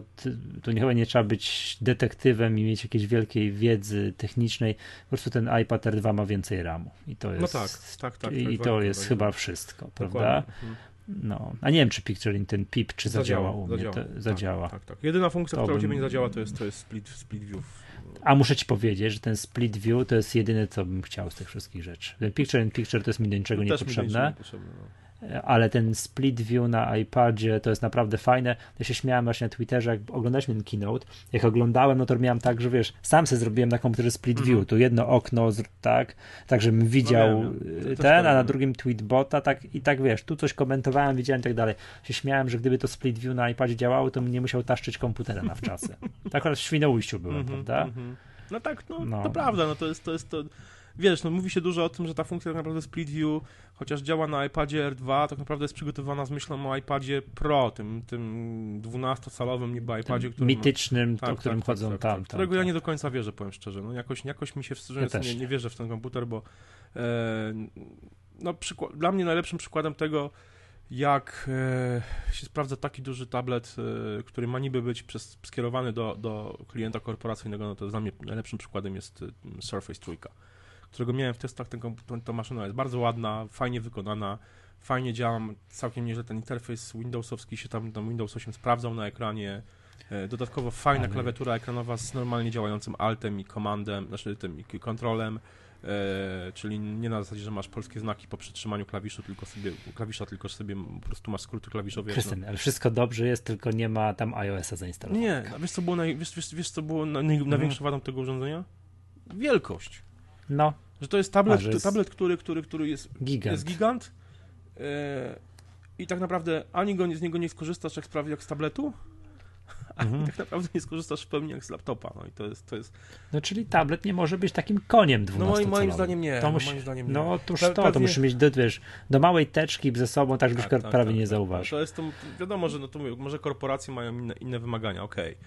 tu chyba nie trzeba być detektywem i mieć jakiejś wielkiej wiedzy technicznej. Po prostu ten iPad R2 ma więcej RAMu. I to no jest, no tak, tak, tak. I tak, to tak, jest tak, chyba wszystko, prawda? Mhm. No, a nie wiem, czy Picture in ten PIP, czy zadziała, zadziała u mnie. Zadziała. To, zadziała. Tak, tak, tak. Jedyna funkcja, to która bym... u Ciebie nie zadziała, to jest, to jest split, split view a muszę ci powiedzieć, że ten split view to jest jedyne, co bym chciał z tych wszystkich rzeczy. Ten picture in picture to jest mi do niczego niepotrzebne. potrzebne no ale ten split view na iPadzie to jest naprawdę fajne. Ja się śmiałem właśnie na Twitterze, jak oglądaliśmy ten keynote, jak oglądałem, no to miałem tak, że wiesz, sam sobie zrobiłem na komputerze split view, mm. tu jedno okno, tak, tak żebym widział no, wiem, ten, a na drugim tweetbota, tak i tak wiesz, tu coś komentowałem, widziałem i tak dalej. Się śmiałem, że gdyby to split view na iPadzie działało, to bym nie musiał taszczyć komputera na wczasy. *laughs* tak akurat w Świnoujściu byłem, mm -hmm, prawda? Mm -hmm. No tak, no, no, to prawda, no to jest, to jest to wiesz, no mówi się dużo o tym, że ta funkcja tak naprawdę Split View, chociaż działa na iPadzie R2, tak naprawdę jest przygotowana z myślą o iPadzie Pro, tym, tym 12-calowym niby iPadzie, który mitycznym, tak, o którym tak, chodzą tak, tam, tam, Którego tam, ja nie do końca wierzę, powiem szczerze. No jakoś, jakoś mi się szczerze ja nie, nie wierzę w ten komputer, bo e, no, przykład, dla mnie najlepszym przykładem tego, jak e, się sprawdza taki duży tablet, e, który ma niby być przez, skierowany do, do klienta korporacyjnego, no to dla mnie najlepszym przykładem jest e, Surface Trójka którego miałem w testach, ten, ta maszyna jest bardzo ładna, fajnie wykonana, fajnie działa, całkiem nieźle ten interfejs Windowsowski się tam, tam Windows 8 sprawdzał na ekranie. E, Dodatkowo fajna Ale- klawiatura ekranowa z normalnie działającym altem i komandem, znaczy tym i kontrolem, e, czyli nie na zasadzie, że masz polskie znaki po przytrzymaniu klawiszu, tylko sobie, klawisza, tylko sobie po prostu masz skróty klawiszowe. na- Krystian, ale wszystko dobrze jest, tylko nie ma tam iOS-a zainstalowanego. Nie, a wiesz co było, naj, wiesz, wiesz, wiesz, co było na, naj, największą wadą tego urządzenia? Wielkość. No, Że to jest tablet, A, jest- tablet który, który, który jest, gigant. jest gigant e, i tak naprawdę ani go, z niego nie skorzystasz jak jak z tabletu, *laughs* ani Mhm. tak naprawdę nie skorzystasz w pełni jak z laptopa. No i to jest, to jest No czyli tablet nie może być takim koniem 12 no moim, moim zdaniem nie. To no, musi, moim zdaniem nie. no otóż Pe- to, to pewnie- musisz mieć do, wiesz, do małej teczki ze sobą, tak żebyś Tak, tak, prawie tak, nie tak. zauważył. To jest to, wiadomo, że no to mówię, może korporacje mają inne, inne wymagania, okej.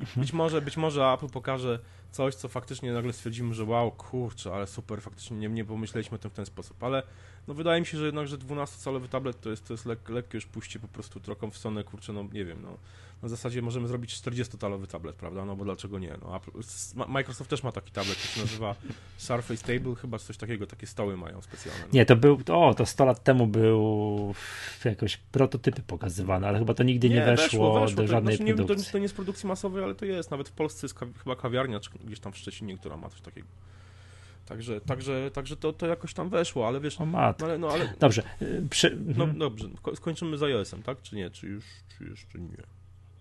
I Mhm. być może, być może Apple pokaże coś, co faktycznie nagle stwierdzimy, że wow, kurczę, ale super, faktycznie nie, nie pomyśleliśmy o tym w ten sposób, ale no wydaje mi się, że jednak, że 12-calowy tablet to jest, to jest lek, lekkie już pójście po prostu trochę w stronę, kurczę, no nie wiem, no na zasadzie możemy zrobić 40-talowy tablet, prawda, no bo dlaczego nie, no Apple, Microsoft też ma taki tablet, który się nazywa *laughs* Surface Table, chyba coś takiego, takie stoły mają specjalne. No. Nie, to był, o, to 100 lat temu był jakoś prototypy pokazywane, ale chyba to nigdy nie, weszło, do to, żadnej znaczy, nie, to, produkcji. to nie jest produkcji masowej, ale to jest. Nawet w Polsce jest ka- chyba kawiarnia, czy gdzieś tam w Szczecinie, która ma coś takiego. Także, także, także to, to jakoś tam weszło, ale wiesz, O no mat. ale, no, ale Dobrze, y, przy, no mhm. dobrze, ko- skończymy z iOS-em, tak? Czy nie? Czy już, czy jeszcze nie?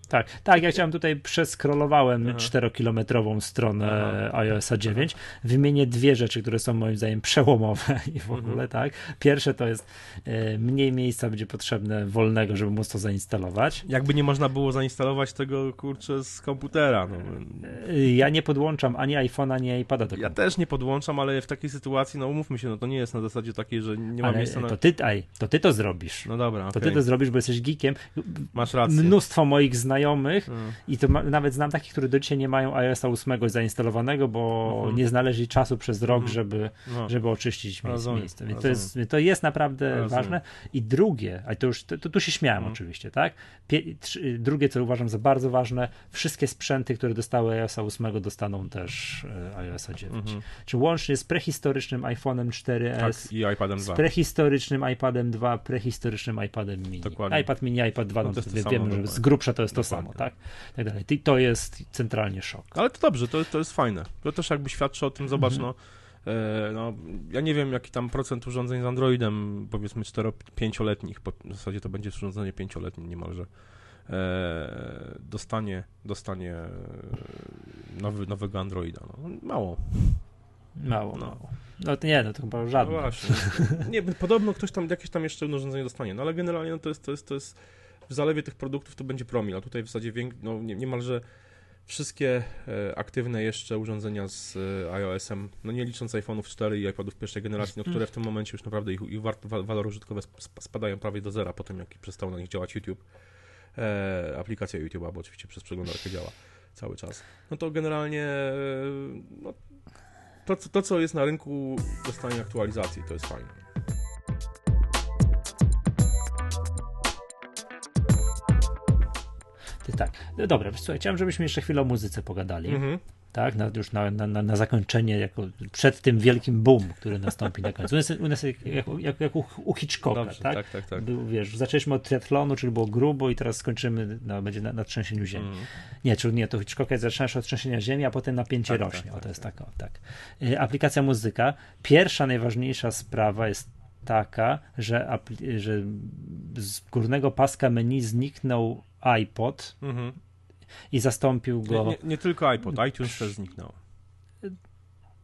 Tak, tak, ja chciałem tutaj przeskrolowałem Aha. 4-kilometrową stronę iOSa 9. Wymienię dwie rzeczy, które są moim zdaniem przełomowe *laughs* i w ogóle, Mhm. tak. Pierwsze to jest e, mniej miejsca będzie potrzebne wolnego, żeby móc to zainstalować. Jakby nie można było zainstalować tego, kurczę, z komputera, no. Y, Ja nie podłączam ani iPhone'a, ani iPada do Ja też nie podłączam, ale w takiej sytuacji, no umówmy się, no to nie jest na zasadzie takiej, że nie ma Ale miejsca na... to ty, aj, to ty to zrobisz. No dobra, To ty to zrobisz, bo jesteś geekiem. masz rację. Mnóstwo moich znajomych No. i to ma, nawet znam takich, którzy do dzisiaj nie mają iOS 8 zainstalowanego, bo Mhm. nie znaleźli czasu przez rok, Mhm. żeby, No. żeby oczyścić miejsce. Rozumiem, miejsce. Więc to jest, to jest naprawdę Rozumiem. ważne. I drugie, a to już to, to tu się śmiałem Mhm. oczywiście, tak? Pie, trzy, drugie, co uważam za bardzo ważne, wszystkie sprzęty, które dostały iOS 8 dostaną też iOS 9. Mhm. Czy łącznie z prehistorycznym iPhone'em 4S, Tak, i iPadem z 2. prehistorycznym iPadem 2, prehistorycznym iPadem mini. Dokładnie. iPad mini, iPad 2, No no to wiemy, że z grubsza to jest to. Samo, tak? Tak dalej. I to jest centralnie szok. Ale to dobrze, to, to jest fajne. To też jakby świadczy o tym, zobacz, Mhm. no, e, no, ja nie wiem jaki tam procent urządzeń z Androidem, powiedzmy 4-5-letnich, bo w zasadzie to będzie urządzenie 5-letnie niemalże, e, dostanie, dostanie nowy, nowego Androida. No, mało. Mało, No. mało. No to nie, no to chyba No żadne. właśnie. Nie, podobno ktoś tam, jakieś tam jeszcze urządzenie dostanie, no ale generalnie no, to, jest, to, jest, to jest, w zalewie tych produktów to będzie promil, a tutaj w zasadzie wiek, no, nie, niemalże wszystkie e, aktywne jeszcze urządzenia z e, iOS-em, no nie licząc iPhone'ów 4 i iPadów pierwszej generacji, no, które w tym momencie już naprawdę ich, ich walory użytkowe sp- spadają prawie do zera po tym, jak przestał na nich działać YouTube, e, aplikacja YouTube'a, bo oczywiście przez przeglądarkę działa cały czas. No to generalnie e, no, to, co- to, co jest na rynku, dostanie aktualizacji, to jest fajne. Tak. No dobra, słuchaj, chciałem, żebyśmy jeszcze chwilę o muzyce pogadali. Mhm. Tak, na, już na, na, na, zakończenie, jako przed tym wielkim boom, który nastąpi na końcu. U nas, u nas jak, jak, jak, u, Hitchcocka, Dobrze, tak? tak, tak, tak. Był, wiesz, zaczęliśmy od triatlonu, czyli było grubo i teraz skończymy, no, będzie na, na trzęsieniu ziemi. Mhm. Nie, czy nie, to Hitchcocka zaczynasz od trzęsienia ziemi, a potem napięcie Tak, rośnie. tak, o, to tak, jest tak. o, tak. Y, Aplikacja muzyka. Pierwsza, najważniejsza sprawa jest taka, że, apli- że z górnego paska menu zniknął iPod Mhm. i zastąpił Nie, go. nie, nie tylko iPod, iTunes też zniknął.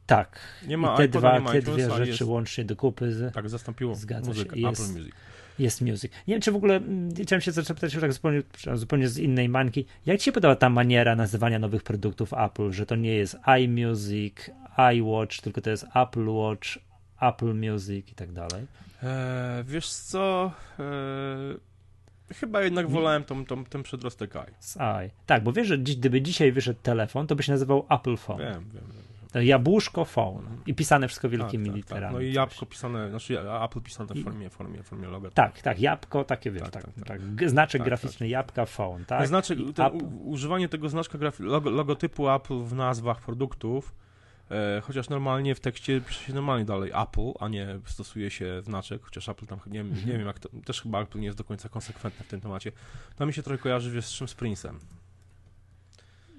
Tak. Nie ma I te, iPoda, dwa, nie ma te dwie rzeczy jest- łącznie do kupy z, Tak, zastąpiło Zgadza się. Jest- Apple Music. jest music. Nie wiem, czy w ogóle mm, chciałem się zapytać tak zupełnie, zupełnie z innej mańki. Jak ci się podoba ta maniera nazywania nowych produktów Apple, że to nie jest iMusic, iWatch, tylko to jest Apple Watch, Apple Music i tak dalej? Eee, wiesz co, eee, chyba jednak wolałem tą, tą, ten przedrostek i. I. Tak, bo wiesz, że dziś, gdyby dzisiaj wyszedł telefon, to by się nazywał Apple Phone. Wiem, wiem, wiem. Jabłuszko Phone. I pisane wszystko wielkimi tak, tak, literami. tak. No i jabłko pisane, znaczy Apple pisane w formie, formie, formie loga. Tak, tak, jabłko, takie wiesz, tak, Tak, tak, tak, tak. Znaczek Tak, graficzny jabłka phone, tak? Znaczy, ten, u, używanie tego znaczka logo, logotypu Apple w nazwach produktów chociaż normalnie w tekście pisze się normalnie dalej Apple, a nie stosuje się znaczek, chociaż Apple tam, nie, wiem- nie wiem jak to, też chyba Apple nie jest do końca konsekwentny w tym temacie. To mi się trochę kojarzy, wiesz, z czym z Prince'em.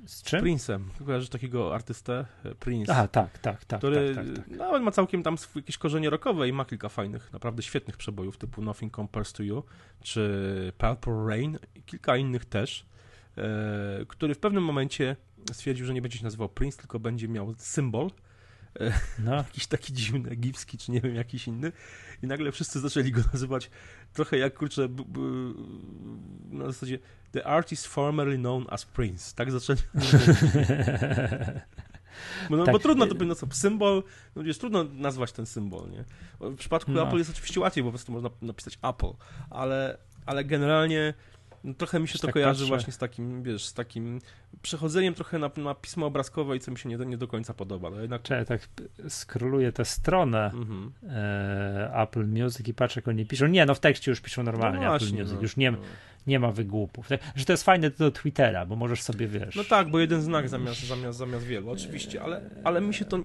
Z czym? Prince'em. Kojarzysz takiego artystę? E, Prince. Aha, tak, tak, tak. który tak, tak, tak. nawet ma całkiem tam swój- jakieś korzenie rockowe i ma kilka fajnych, naprawdę świetnych przebojów typu Nothing Compares to You czy Purple Rain i kilka innych też, e, który w pewnym momencie stwierdził, że nie będzie się nazywał Prince, tylko będzie miał symbol, No, *laughs* jakiś taki dziwny, egipski, czy nie wiem, jakiś inny i nagle wszyscy zaczęli go *laughs* nazywać trochę jak, kurczę, b, b, na zasadzie The artist formerly known as Prince, tak zaczęli *laughs* Bo, no, Tak. bo trudno to by no co, symbol, no wiesz, trudno nazwać ten symbol, nie? W przypadku No. Apple jest oczywiście łatwiej, bo po prostu można napisać Apple, ale, ale generalnie no, trochę mi się to Tak kojarzy patrzę. właśnie z takim, wiesz, z takim przechodzeniem trochę na, na pismo obrazkowe i co mi się nie, nie do końca podoba, no jednak... Czekaj, tak skroluję tę stronę Mhm. e, Apple Music i patrzę, jak oni piszą. Nie, no w tekście już piszą normalnie No Apple właśnie, Music, no. już nie, nie ma wygłupów. Tak, że to jest fajne do Twittera, bo możesz sobie, wiesz... No tak, bo jeden znak zamiast, zamiast, zamiast wielu, oczywiście, ale, ale mi się to.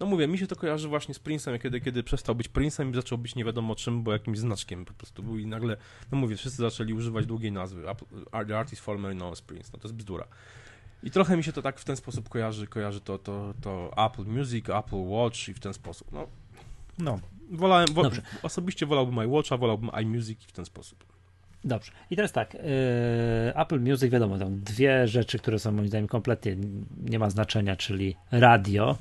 No mówię, mi się to kojarzy właśnie z Prince'em, kiedy, kiedy przestał być Prince'em i zaczął być nie wiadomo czym, bo jakimś znaczkiem po prostu był i nagle, no mówię, wszyscy zaczęli używać długiej nazwy. Apple- The artist formerly known as Prince, no to jest bzdura. I trochę mi się to tak w ten sposób kojarzy, kojarzy to, to, to Apple Music, Apple Watch i w ten sposób. No, no. wolałem, wo, Dobrze. osobiście wolałbym iWatcha, wolałbym iMusic i w ten sposób. Dobrze. I teraz tak, e, Apple Music, wiadomo, tam dwie rzeczy, które są moim zdaniem kompletnie nie ma znaczenia, czyli radio,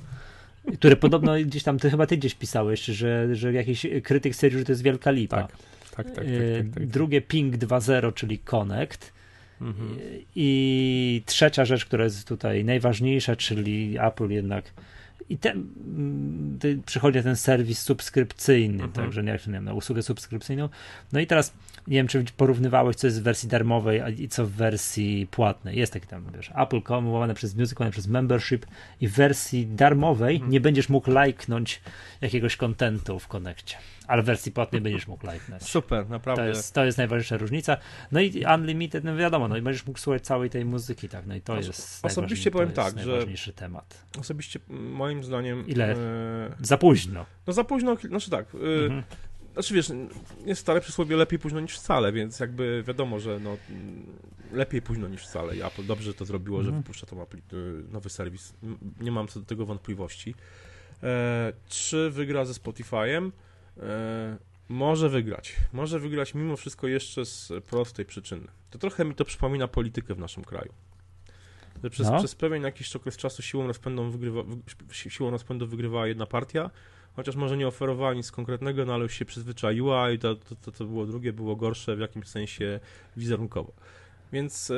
które podobno gdzieś tam, ty chyba ty gdzieś pisałeś, że, że jakiś krytyk stwierdził, że to jest wielka lipa. Tak, tak, tak, tak, E, tak, tak, tak. Drugie Ping 2.0, czyli Connect. Mhm. I trzecia rzecz, która jest tutaj najważniejsza, czyli Apple jednak i ten, mm, przychodzi ten serwis subskrypcyjny, Mhm. także nie, jak nie wiem, na usługę subskrypcyjną. No i teraz nie wiem, czy porównywałeś, co jest w wersji darmowej a- i co w wersji płatnej. Jest taki tam, wiesz, Apple.com łamane przez Music, łamane przez Membership i w wersji darmowej Mhm. nie będziesz mógł lajknąć jakiegoś kontentu w konekcie, ale w wersji płatnej będziesz mógł lajknąć. Super, To naprawdę. jest, to jest najważniejsza różnica. No i Unlimited, no wiadomo, no i będziesz mógł słuchać całej tej muzyki, tak, no i to Oso- jest osobiście powiem to jest tak, że- najważniejszy temat. Osobiście moim zdaniem. Ile? E, Za późno. no za późno, znaczy tak. E, Mhm. Znaczy wiesz, jest stare przysłowie lepiej późno niż wcale, więc jakby wiadomo, że no, mm, lepiej późno niż wcale i Apple dobrze że to zrobiło, Mhm. że wypuszcza tą y, nowy serwis. Nie mam co do tego wątpliwości. E, czy wygra ze Spotify'em? E, może wygrać. Może wygrać mimo wszystko jeszcze z prostej przyczyny. To trochę mi to przypomina politykę w naszym kraju. Że przez, No. przez pewien jakiś okres czasu siłą rozpędu, wygrywa, wy- si- siłą rozpędu wygrywała jedna partia, chociaż może nie oferowała nic konkretnego, no ale już się przyzwyczaiła i to, to, to, to było drugie, było gorsze w jakimś sensie wizerunkowo. Więc e,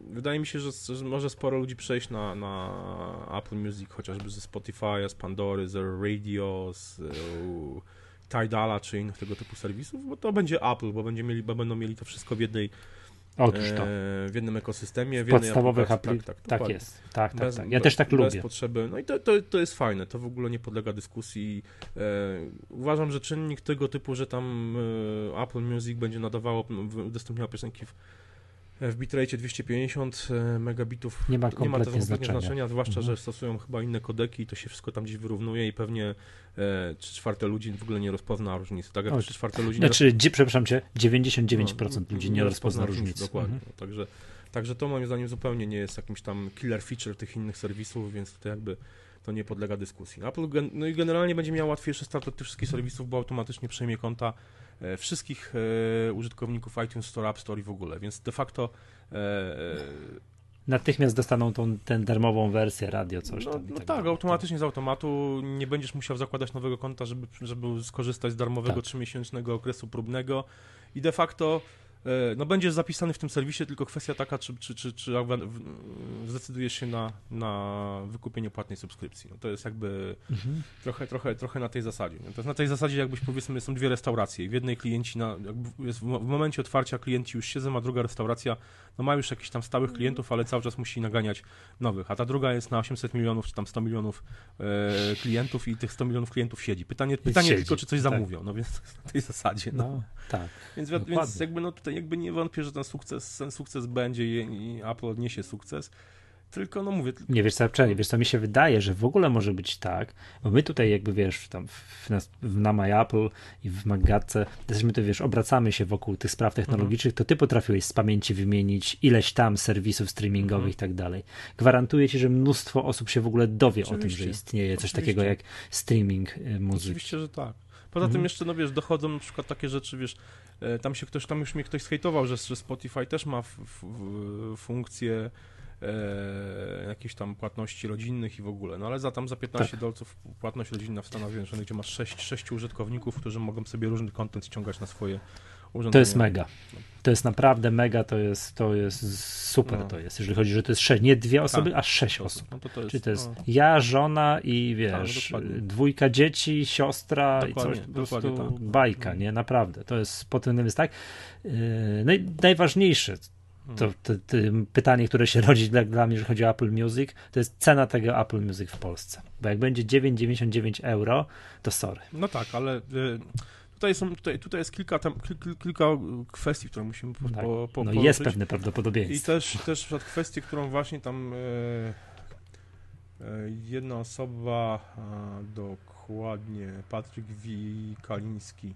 wydaje mi się, że, że może sporo ludzi przejść na, na Apple Music, chociażby ze Spotify'a, z Pandory, z Radio, z e, Tidala czy innych tego typu serwisów, bo to będzie Apple, bo, będzie mieli, bo będą mieli to wszystko w jednej Otóż to. e, w jednym ekosystemie, w podstawowych aplikacji. aplikacjach. Tak, dokładnie. jest. Tak, tak, Bez- tak. Ja be- też tak bez lubię. potrzeby. No i to, to, to jest fajne, to w ogóle nie podlega dyskusji. E, uważam, że czynnik tego typu, że tam e, Apple Music będzie nadawało, udostępniało piosenki w, w bitrate 250 e, megabitów. Nie ma Nie ma to kompletnie znaczenia. zwłaszcza, Mhm. że stosują chyba inne kodeki i to się wszystko tam gdzieś wyrównuje i pewnie e, 3 czwarte ludzi w ogóle nie rozpozna różnicy. Tak jak Oj. 3 czwarte ludzi nie Znaczy, dzi- przepraszam cię, 99% no, ludzi nie rozpozna różnicy. Dokładnie. Mhm. No, Także, także to moim zdaniem zupełnie nie jest jakimś tam killer feature tych innych serwisów, więc tutaj jakby to nie podlega dyskusji. Apple gen- no i generalnie będzie miał łatwiejszy start od tych wszystkich serwisów, bo automatycznie przejmie konta wszystkich e, użytkowników iTunes Store, App Store i w ogóle, więc de facto e, e, Natychmiast dostaną tą tę darmową wersję radio, coś no, tam. no tak, dalej. automatycznie z automatu nie będziesz musiał zakładać nowego konta, żeby, żeby skorzystać z darmowego Tak. trzymiesięcznego okresu próbnego i de facto e, no będziesz zapisany w tym serwisie, tylko kwestia taka, czy, czy, czy, czy zdecydujesz się na, na wykupienie płatnej subskrypcji. No to jest jakby Mhm. trochę, trochę, trochę na tej zasadzie. No to jest na tej zasadzie, jakbyś powiedzmy, są dwie restauracje i w jednej klienci, na, jest w, momencie otwarcia klienci już siedzą, a druga restauracja no ma już jakichś tam stałych klientów, ale cały czas musi naganiać nowych, a ta druga jest na 800 milionów czy tam 100 milionów e, klientów i tych 100 milionów klientów siedzi. Pytanie, pytanie siedzi, tylko, czy coś tak. zamówią, no więc na tej zasadzie. No. No, tak. Więc, dokładnie. więc jakby no tutaj jakby nie wątpię, że ten sukces, ten sukces będzie i, Apple odniesie sukces. Tylko, no mówię. Nie wiesz co, wiesz co, mi się wydaje, że w ogóle może być tak, bo my tutaj jakby wiesz, tam w, w, na MyApple i w Magatce, jesteśmy tu wiesz, obracamy się wokół tych spraw technologicznych, to ty potrafiłeś z pamięci wymienić ileś tam serwisów streamingowych mhm. i tak dalej. Gwarantuję ci, że mnóstwo osób się w ogóle dowie Oczywiście. o tym, że istnieje coś Oczywiście. takiego jak streaming y, muzyki. Oczywiście, że tak. Poza mhm. tym jeszcze, no wiesz, dochodzą na przykład takie rzeczy, wiesz, e, tam się ktoś, tam już mnie ktoś zhejtował, że, że Spotify też ma f, f, funkcję e, jakichś tam płatności rodzinnych i w ogóle. No ale za tam za 15 tak. dolców płatność rodzinna w Stanach Zjednoczonych, gdzie masz 6, 6 użytkowników, którzy mogą sobie różny kontent ściągać na swoje urządzenia. To jest mega. To jest naprawdę mega, to jest, to jest super no. to jest, jeżeli chodzi, że to jest sześć, nie dwie osoby, tak. a sześć osób. No to to jest, Czyli to jest no. ja, żona i wiesz, tak, dwójka dzieci, siostra dokładnie, i coś, po prostu tak. bajka, nie? Naprawdę. To jest po tym jest tak. Yy, no i najważniejsze, to, to, to, pytanie, które się rodzi dla, dla mnie, że chodzi o Apple Music, to jest cena tego Apple Music w Polsce. Bo jak będzie 9,99 euro, to sorry. No tak, ale y, tutaj, są, tutaj, tutaj jest kilka, tam, kil, kilka kwestii, które musimy po, tak. po, po, No jest pewne prawdopodobieństwo. I też, też kwestię, którą właśnie tam y, y, jedna osoba, dokładnie Patryk Wikaliński,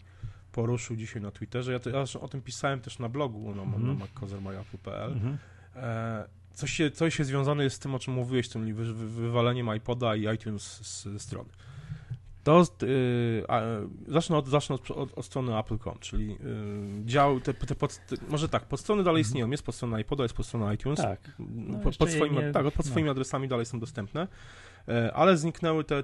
poruszył dzisiaj na Twitterze. Ja, to, ja o tym pisałem też na blogu na, mm. na mackozermyapple.pl. Mm. E, coś, się, coś się związane jest z tym, o czym mówiłeś, tym wy, wy, wywaleniem iPoda i iTunes z, z strony. To, yy, a, zacznę, od, zacznę od, od, od strony Apple.com, czyli yy, dział, te, te, pod, te, może tak, podstrony dalej mhm. istnieją, jest podstrona iPoda, jest podstrona iTunes, tak. No, pod, pod swoimi, nie, tak, pod swoimi no. adresami dalej są dostępne. E, ale zniknęły te,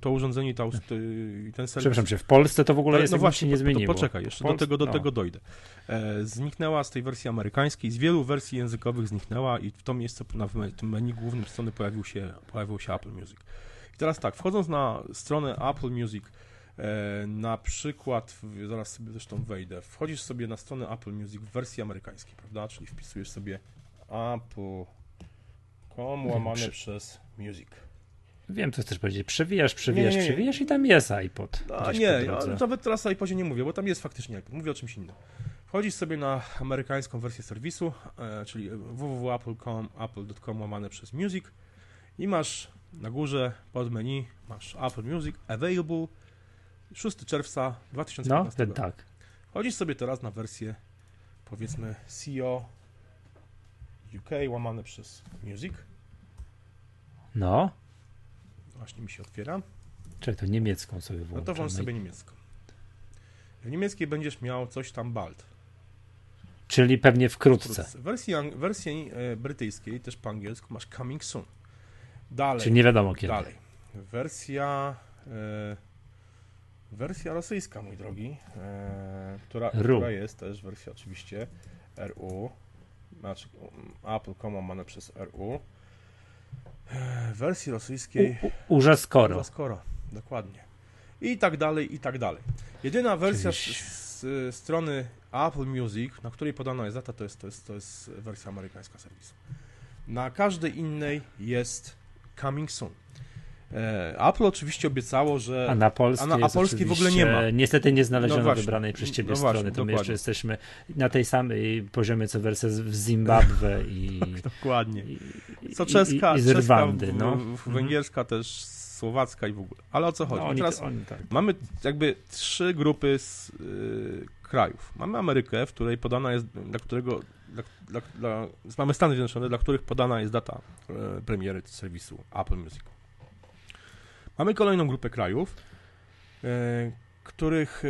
to urządzenie i ten serwis. Przepraszam cię, w Polsce to w ogóle jest no właśnie, nie zmieniło. Poczekaj, jeszcze do tego, do no. tego dojdę. E, zniknęła z tej wersji amerykańskiej, z wielu wersji językowych zniknęła i w to miejsce na tym menu głównym strony pojawił się, pojawił się Apple Music. Teraz tak, wchodząc na stronę Apple Music, e, na przykład, zaraz sobie zresztą wejdę, wchodzisz sobie na stronę Apple Music w wersji amerykańskiej, prawda? Czyli wpisujesz sobie apple.com łamane przez Music. Wiem, co chcesz powiedzieć. Przewijasz, przewijasz, nie, nie, nie. przewijasz i tam jest iPod. A, nie, nawet teraz o iPodzie nie mówię, bo tam jest faktycznie iPod. Mówię o czymś innym. Wchodzisz sobie na amerykańską wersję serwisu, e, czyli www.apple.com, apple.com łamane przez Music i masz na górze pod menu masz Apple Music Available 6 czerwca 2015 No, ten tak. Chodzisz sobie teraz na wersję powiedzmy CEO UK łamane przez Music no. Właśnie mi się otwiera. Czekaj, to niemiecką sobie włączę. No to włącz sobie niemiecką. W niemieckiej będziesz miał coś tam bald. Czyli pewnie wkrótce. W wersji, wersji e, brytyjskiej, też po angielsku, masz coming soon. Dalej. Czyli nie wiadomo kiedy. Dalej. Wersja... E, wersja rosyjska, mój drogi, e, która, która jest też wersja oczywiście RU, znaczy Apple.com łamane przez RU. Wersji rosyjskiej. Urze skoro. skoro, dokładnie. I tak dalej, i tak dalej. Jedyna wersja z, z, strony Apple Music, na której podana jest data, to jest, to jest, to jest wersja amerykańska serwisu. Na każdej innej jest Coming Soon. E, Apple oczywiście obiecało, że. A na polski, a na, a w ogóle nie ma. Niestety nie znaleziono no wybranej przez ciebie no strony. Właśnie, to dokładnie. my jeszcze jesteśmy na tej samej poziomie co wersja w Zimbabwe i. *laughs* dokładnie. Co czeska, i, i z Rwandy, czeska, no. w, w, węgierska też słowacka i w ogóle. Ale o co chodzi? No, oni, Teraz oni, tak. mamy jakby trzy grupy z, y, krajów. Mamy Amerykę, w której podana jest, dla którego, dla, dla, dla, mamy Stany Zjednoczone, dla których podana jest data y, premiery serwisu Apple Music. Mamy kolejną grupę krajów, e, których,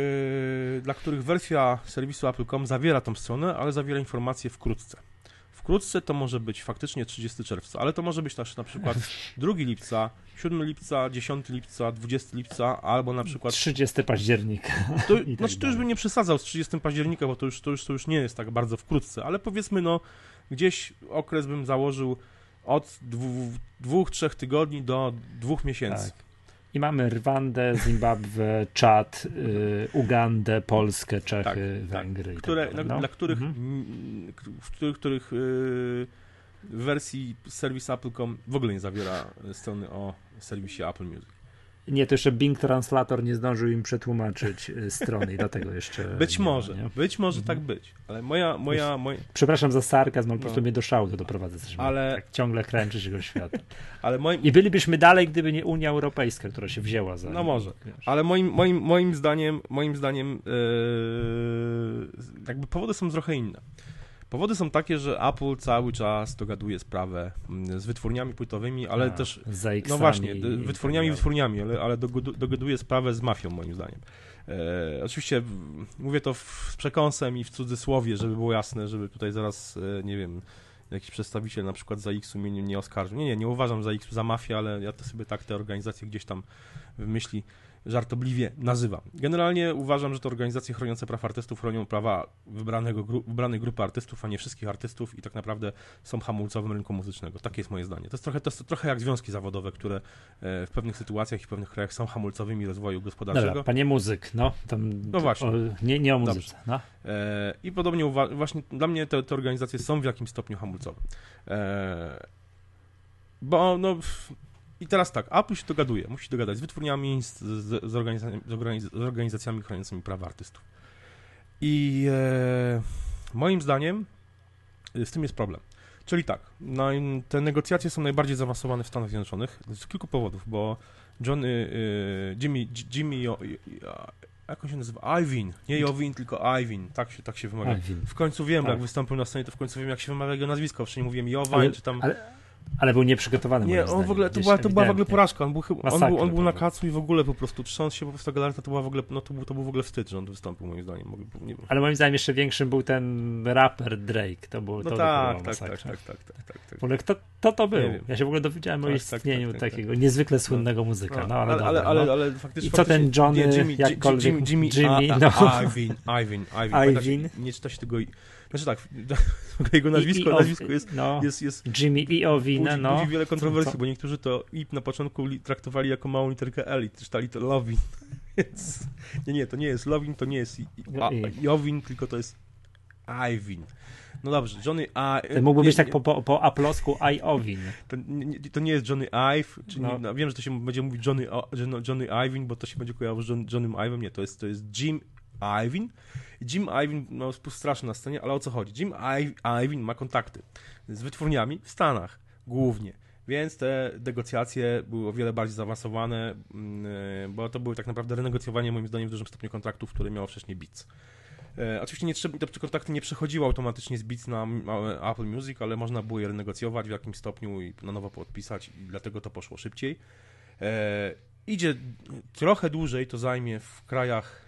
e, dla których wersja serwisu Apple.com zawiera tą stronę, ale zawiera informacje wkrótce. Wkrótce to może być faktycznie 30 czerwca, ale to może być też na przykład *laughs* 2 lipca, 7 lipca, 10 lipca, 20 lipca, albo na przykład... 30 października. *laughs* To, tak znaczy, to już bym nie przesadzał z 30 października, bo to już, to, już, to już nie jest tak bardzo wkrótce, ale powiedzmy, no, gdzieś okres bym założył od dwóch, dwóch trzech tygodni do dwóch miesięcy. Tak. I mamy Rwandę, Zimbabwe, Czad, y, Ugandę, Polskę, Czechy, tak, tak. Węgry. Tak. Które, tak no. dla których, mhm. w których, których y, wersji serwis Apple.com w ogóle nie zawiera strony o serwisie Apple Music. Nie, to jeszcze Bing Translator nie zdążył im przetłumaczyć y, strony i dlatego jeszcze. *laughs* Być nie może, nie? być może mhm. tak być, ale moja, moja, moja... Przepraszam za sarkazm, ale po prostu No. mnie do szału to doprowadza. Ale- tak ciągle kręczy się go świata. *laughs* Ale moim, I bylibyśmy dalej, gdyby nie Unia Europejska, która się wzięła za. No może. wiesz. Ale moim, moim, moim zdaniem, moim zdaniem yy, jakby powody są trochę inne. Powody są takie, że Apple cały czas dogaduje sprawę mm, z wytwórniami płytowymi, ale A, też z no właśnie, wytwórniami, tak dalej. wytwórniami, ale, ale dogaduje sprawę z mafią, moim zdaniem. E, oczywiście mówię to w, z przekąsem i w cudzysłowie, żeby było jasne, żeby tutaj zaraz, e, nie wiem, jakiś przedstawiciel na przykład za X-u mnie nie, oskarżył. Nie, nie, nie uważam za X-u za mafię, ale ja to sobie tak te organizacje gdzieś tam w myśli żartobliwie nazywam. Generalnie uważam, że to organizacje chroniące praw artystów chronią prawa wybranego gru- wybranej grupy artystów, a nie wszystkich artystów i tak naprawdę są hamulcowym rynku muzycznego. Takie jest moje zdanie. To jest trochę, to jest trochę jak związki zawodowe, które e, w pewnych sytuacjach i w pewnych krajach są hamulcowymi rozwoju gospodarczego. Dobra, panie muzyk, no. Tam, No właśnie. O, nie, nie o muzyce. No. E, I podobnie właśnie dla mnie te, te organizacje są w jakimś stopniu hamulcowe. E, bo no. I teraz tak, Apple się dogaduje, musi dogadać z wytwórniami, z, z, z, organizacjami, z, organiz- z organizacjami chroniącymi prawa artystów. I e, moim zdaniem e, z tym jest problem. Czyli tak, no, te negocjacje są najbardziej zaawansowane w Stanach Zjednoczonych z kilku powodów, bo Johnny, e, Jimmy, Jimmy, jo, jak on się nazywa? Iwin, nie Jowin, tylko Iwin, tak się, tak się wymawia. Iwin. W końcu wiem, Tak. jak wystąpił na scenie, to w końcu wiem, jak się wymawia jego nazwisko. Wcześniej mówiłem Jowań, czy tam... ale, ale był nieprzygotowany. Nie, on zdaniem, w ogóle, to gdzieś była, to była w ogóle porażka. On był, chyba, on był, on był na kacu i w ogóle po prostu trząsł się po prostu galareta, to była w ogóle, no to był, to był w ogóle wstyd, że on wystąpił moim zdaniem. Mogę-. Ale moim zdaniem jeszcze większym był ten raper Drake. To było No to tak, tak, tak, tak, tak, tak, tak, tak. W ogóle kto, kto to był? Ja się w ogóle dowiedziałem o Tak, tak, istnieniu tak, tak, takiego niezwykle słynnego muzyka. No, ale, ale, ale, dobra, ale, no. ale faktycznie... I co ten Johnny, nie, Jimmy, jakkolwiek- Jimmy, Jimmy, Jimmy, a, no. Iwin, Iwin, Iwin. Nie czyta się tego... i- Znaczy tak, *laughs* jego nazwisko, I- i- nazwisko jest, no, jest, jest Jimmy i Owina, budzi, no. budzi wiele kontrowersji, bo niektórzy to IP na początku li, traktowali jako małą literkę L i czytali to Lovin. *laughs* Więc nie, nie, to nie jest Lovin, to nie jest i, i, a, I- Jowin, tylko to jest Iwin. No dobrze, Johnny A. To mógłby nie, być tak nie, po, po, po aplosku I Owin. To nie, to nie jest Johnny Ive, czyli No. no. wiem, że to się będzie mówić Johnny, Johnny, Iwin, bo to się będzie kojarzyło z John, Johnnym Ive'em. Nie, to jest, to jest Jim Iwin. I Jim Iwin, no straszny na scenie, ale o co chodzi? Jim I- Iwin ma kontakty z wytwórniami w Stanach głównie. Więc te negocjacje były o wiele bardziej zaawansowane, mm, bo to były tak naprawdę renegocjowanie moim zdaniem w dużym stopniu kontraktów, które miało wcześniej Beats. E, oczywiście nie trzeba, te kontakty nie przechodziły automatycznie z Beats na a- Apple Music, ale można było je renegocjować w jakimś stopniu i na nowo podpisać i dlatego to poszło szybciej. E, idzie trochę dłużej, to zajmie w krajach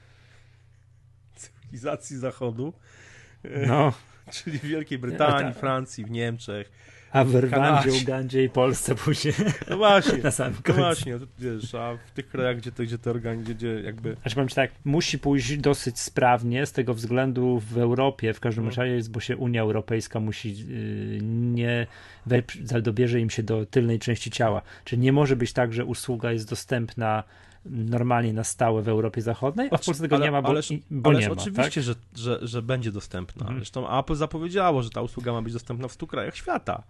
cywilizacji zachodu, e, No, *laughs* czyli w Wielkiej Brytanii, tak. Francji, w Niemczech. a w Kanadzie. Ugandzie i Polsce później No właśnie, *laughs* na samym no końcu. właśnie, to wiesz, a w tych krajach, gdzie te, gdzie te organi, gdzie, gdzie jakby Znaczy powiem ci tak, musi pójść dosyć sprawnie z tego względu w Europie, w każdym No. razie jest, bo się Unia Europejska musi yy, nie dobierze im się do tylnej części ciała. Czyli nie może być tak, że usługa jest dostępna normalnie na stałe w Europie Zachodniej, a w Polsce tego Ale- nie ma, bo, ależ- i- bo Ależ nie ma. oczywiście, tak? że, że, że będzie dostępna. Mhm. Zresztą Apple zapowiedziało, że ta usługa ma być dostępna w 100 krajach świata.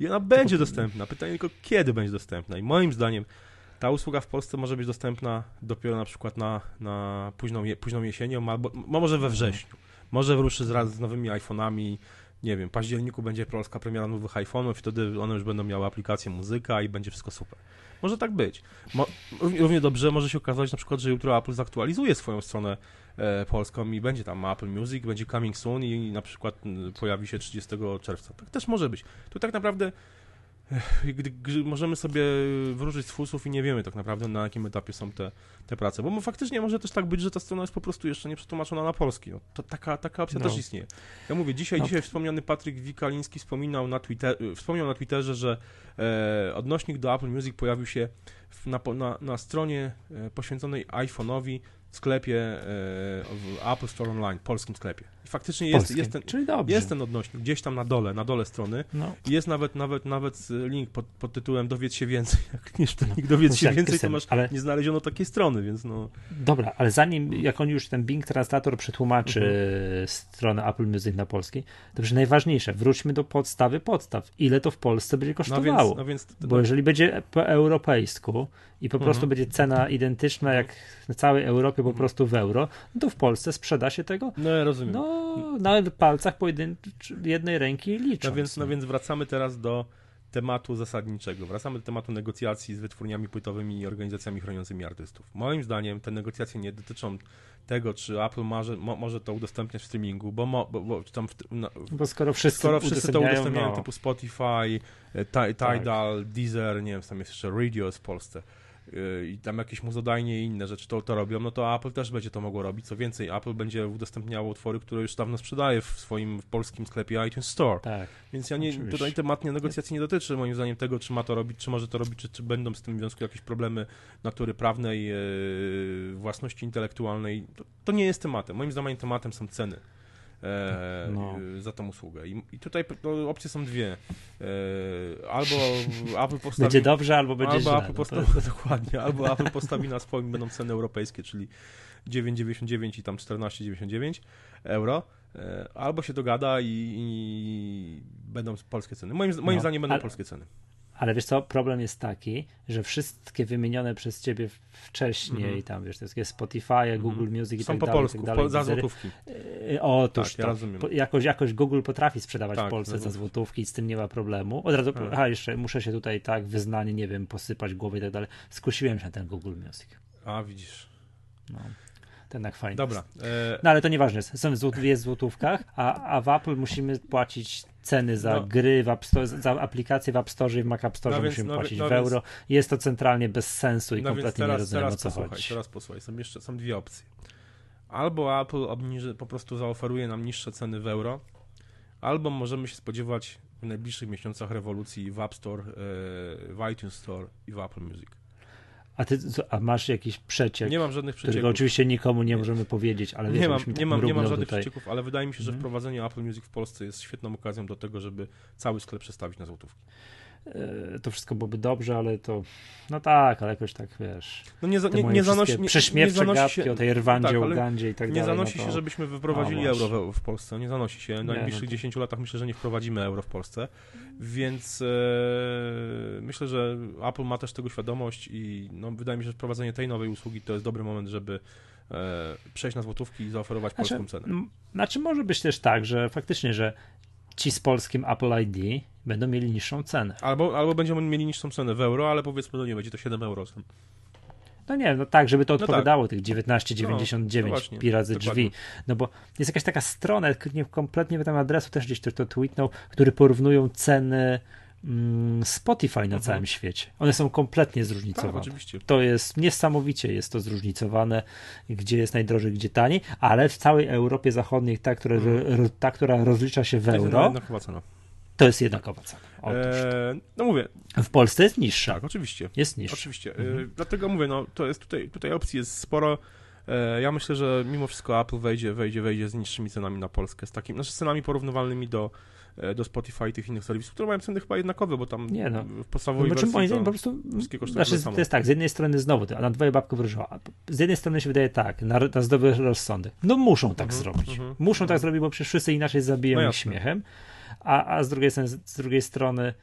I ona będzie dostępna. Pytanie tylko, kiedy będzie dostępna. I moim zdaniem ta usługa w Polsce może być dostępna dopiero na przykład na, na późną, je, późną jesienią, albo może we wrześniu. Może ruszy z, z nowymi iPhone'ami. Nie wiem, w październiku będzie polska premiera nowych iPhone'ów, wtedy one już będą miały aplikację muzyka i będzie wszystko super. Może tak być. Mo, równie- dobrze może się okazać na przykład, że jutro Apple zaktualizuje swoją stronę e, polską i będzie tam Apple Music, będzie coming soon i na przykład pojawi się 30 czerwca. Tak też może być. Tu tak naprawdę gdy, gdy możemy sobie wróżyć z fusów i nie wiemy tak naprawdę na jakim etapie są te, te prace, bo faktycznie może też tak być, że ta strona jest po prostu jeszcze nie przetłumaczona na polski. No, to taka, taka opcja No. też istnieje. Ja mówię, dzisiaj, No. dzisiaj wspomniany Patryk Wikaliński wspominał na, Twitter, wspomniał na Twitterze, że e, odnośnik do Apple Music pojawił się w, na, na, na stronie e, poświęconej iPhone'owi w sklepie e, w Apple Store Online, polskim sklepie. faktycznie jest, jest, ten, jest ten odnośnik, gdzieś tam na dole, na dole strony. No, Jest nawet, nawet, nawet link pod, pod tytułem dowiedz się więcej. *laughs* Jak klikniesz ten link dowiedz No się więcej, to masz ale- nie znaleziono takiej strony, więc no... dobra, ale zanim, jak on już ten Bing Translator przetłumaczy Mhm. stronę Apple Music na polski, to już najważniejsze, wróćmy do podstawy podstaw. Ile to w Polsce będzie No kosztowało? więc, no więc Bo jeżeli będzie po europejsku i po prostu Mhm. będzie cena identyczna jak w całej Europie po prostu w euro, no to w Polsce sprzeda się tego no ja rozumiem. no, na palcach jednej ręki licząc. No więc, no więc wracamy teraz do tematu zasadniczego. Wracamy do tematu negocjacji z wytwórniami płytowymi i organizacjami chroniącymi artystów. Moim zdaniem te negocjacje nie dotyczą tego, czy Apple może, mo, może to udostępniać w streamingu, bo, mo, bo, bo tam w, na, Bo skoro wszyscy, skoro wszyscy to udostępniają, udostępniają no, typu Spotify, e, Ti- Tidal, Deezer, nie wiem, tam jest jeszcze Radio w Polsce i tam jakieś muzodajnie i inne rzeczy to, to robią, no to Apple też będzie to mogło robić. Co więcej, Apple będzie udostępniało utwory, które już dawno sprzedaje w swoim polskim sklepie iTunes Store. tak. Więc ja nie, Oczywiście. tutaj temat nie, negocjacji nie dotyczy moim zdaniem tego, czy ma to robić, czy może to robić, czy, czy będą z tym w związku jakieś problemy natury prawnej, e, własności intelektualnej. To, to nie jest tematem. Moim zdaniem tematem są ceny. E, No. e, za tą usługę. I, i tutaj to opcje są dwie. E, albo Apple postawi... Będzie dobrze albo będzie albo źle. Apple no postawi, to, *laughs* dokładnie, albo Apple postawi na swoim, będą ceny europejskie, czyli 9,99 i tam 14,99 euro, e, albo się dogada i, i będą polskie ceny. Moim, moim No, zdaniem będą ale- polskie ceny. Ale wiesz co, problem jest taki, że wszystkie wymienione przez ciebie wcześniej, Mhm. tam wiesz, te wszystkie Spotify, Google Music i Są tak po dalej, polsku, tak dalej, po, za złotówki. Otóż Tak, ja to. Jakoś, jakoś Google potrafi sprzedawać Tak, w Polsce za za złotówki i z tym nie ma problemu. Od razu, Tak. aha, jeszcze muszę się tutaj tak wyznanie, nie wiem, posypać głowę i tak dalej. Skusiłem się na ten Google Music. A, widzisz. No, ten fajny. Dobra. E, No ale to nieważne, jest, są złot- jest w złotówkach, a, a w Apple musimy płacić ceny za No. gry, w App Store, za aplikacje w App Store i w Mac App Store No więc- musimy no wi- płacić no w więc- euro. Jest to centralnie bez sensu i no więc kompletnie nie teraz, rozumiem teraz o co posłuchaj, chodzi. teraz posłuchaj. Są jeszcze są dwie opcje. Albo Apple obniży, po prostu zaoferuje nam niższe ceny w euro, albo możemy się spodziewać w najbliższych miesiącach rewolucji w App Store, e, w iTunes Store i w Apple Music. A ty a masz jakiś przeciek, Nie mam żadnych którego przecieków. oczywiście nikomu nie możemy powiedzieć, ale wiesz, Nie mam, żebyś mi nie tak mam, nie mam żadnych tutaj. przecieków, ale wydaje mi się, że Mhm. wprowadzenie Apple Music w Polsce jest świetną okazją do tego, żeby cały sklep przestawić na złotówki. E, To wszystko byłoby dobrze, ale to no tak, ale jakoś tak wiesz. No nie, za, nie, nie zanosi, nie, prześmiewcze nie gadki się, o tej Rwandzie, tak, Ugandzie i tak nie dalej. zanosi no to... się, żebyśmy wyprowadzili A, euro w, Polsce. Nie zanosi się. W Nie, najbliższych no to- 10 latach myślę, że nie wprowadzimy euro w Polsce. Więc e, myślę, że Apple ma też tego świadomość i no, wydaje mi się, że wprowadzenie tej nowej usługi to jest dobry moment, żeby e, przejść na złotówki i zaoferować Znaczy, polską cenę. Znaczy może być też tak, że faktycznie, że ci z polskim Apple ID będą mieli niższą cenę. Albo, albo będziemy mieli niższą cenę w euro, ale powiedzmy, no nie, będzie to 7 euro. No nie, no tak, żeby to tak. odpowiadało tych No, 19,99 no właśnie, pi razy dokładnie. drzwi. No bo jest jakaś taka strona, nie, kompletnie nie tam adresu, też gdzieś ktoś to tweetnął, który porównują ceny Spotify na całym świecie. One są kompletnie Mhm. Tak, zróżnicowane. oczywiście. To jest niesamowicie jest to zróżnicowane, gdzie jest najdrożej, gdzie taniej, ale w całej Europie Zachodniej ta, która, ro, ta, która rozlicza się w To jest euro, cena. to jest jednakowa cena. Otóż. E, no mówię, W Polsce jest niższa. tak, oczywiście. Jest niższa. Oczywiście. Mhm. E, Dlatego mówię, no to jest tutaj, tutaj opcji jest sporo. E, Ja myślę, że mimo wszystko Apple wejdzie, wejdzie, wejdzie z niższymi cenami na Polskę, z takim, znaczy cenami porównywalnymi do, do Spotify i tych innych serwisów, które mają ceny chyba jednakowe, bo tam Nie no. w No, podstawowej znaczy, wersji moim to... zdaniem po prostu. Znaczy, to jest tak, z jednej strony znowu, a na dwoje babkę wróżyła. Z jednej strony się wydaje tak, na, na zdrowy rozsądek. No muszą tak Mhm, zrobić. mhm, muszą mhm. tak zrobić, bo przecież wszyscy inaczej zabiją No ich śmiechem. A, a z, drugiej strony, z drugiej strony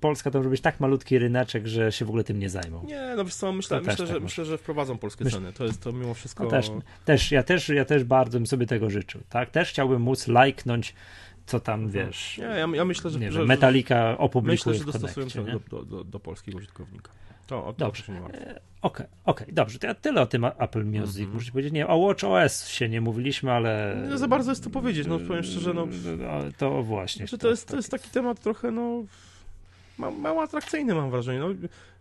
Polska to może być tak malutki ryneczek, że się w ogóle tym nie zajmą. Nie, no wiesz co, myślę, myślę, tak że, myślę, że wprowadzą polskie ceny. To jest to mimo wszystko... No też, też, ja też, ja też bardzo bym sobie tego życzył, tak? Też chciałbym móc lajknąć, co tam, wiesz, Nie, ja, ja myślę, że... nie że, Metallica opublikuje Myślę, że w dostosują się do, do, do, do polskiego użytkownika. To o to Dobrze. się nie martw. Okej, okej, dobrze. To ja tyle o tym Apple Music. Mhm. Muszę powiedzieć, nie, o Watch OS się nie mówiliśmy, ale. Nie za bardzo jest to powiedzieć, no powiem szczerze, no... No, To właśnie. Znaczy, to, jest, to jest taki temat trochę, no... ma- Mało atrakcyjny mam wrażenie. No,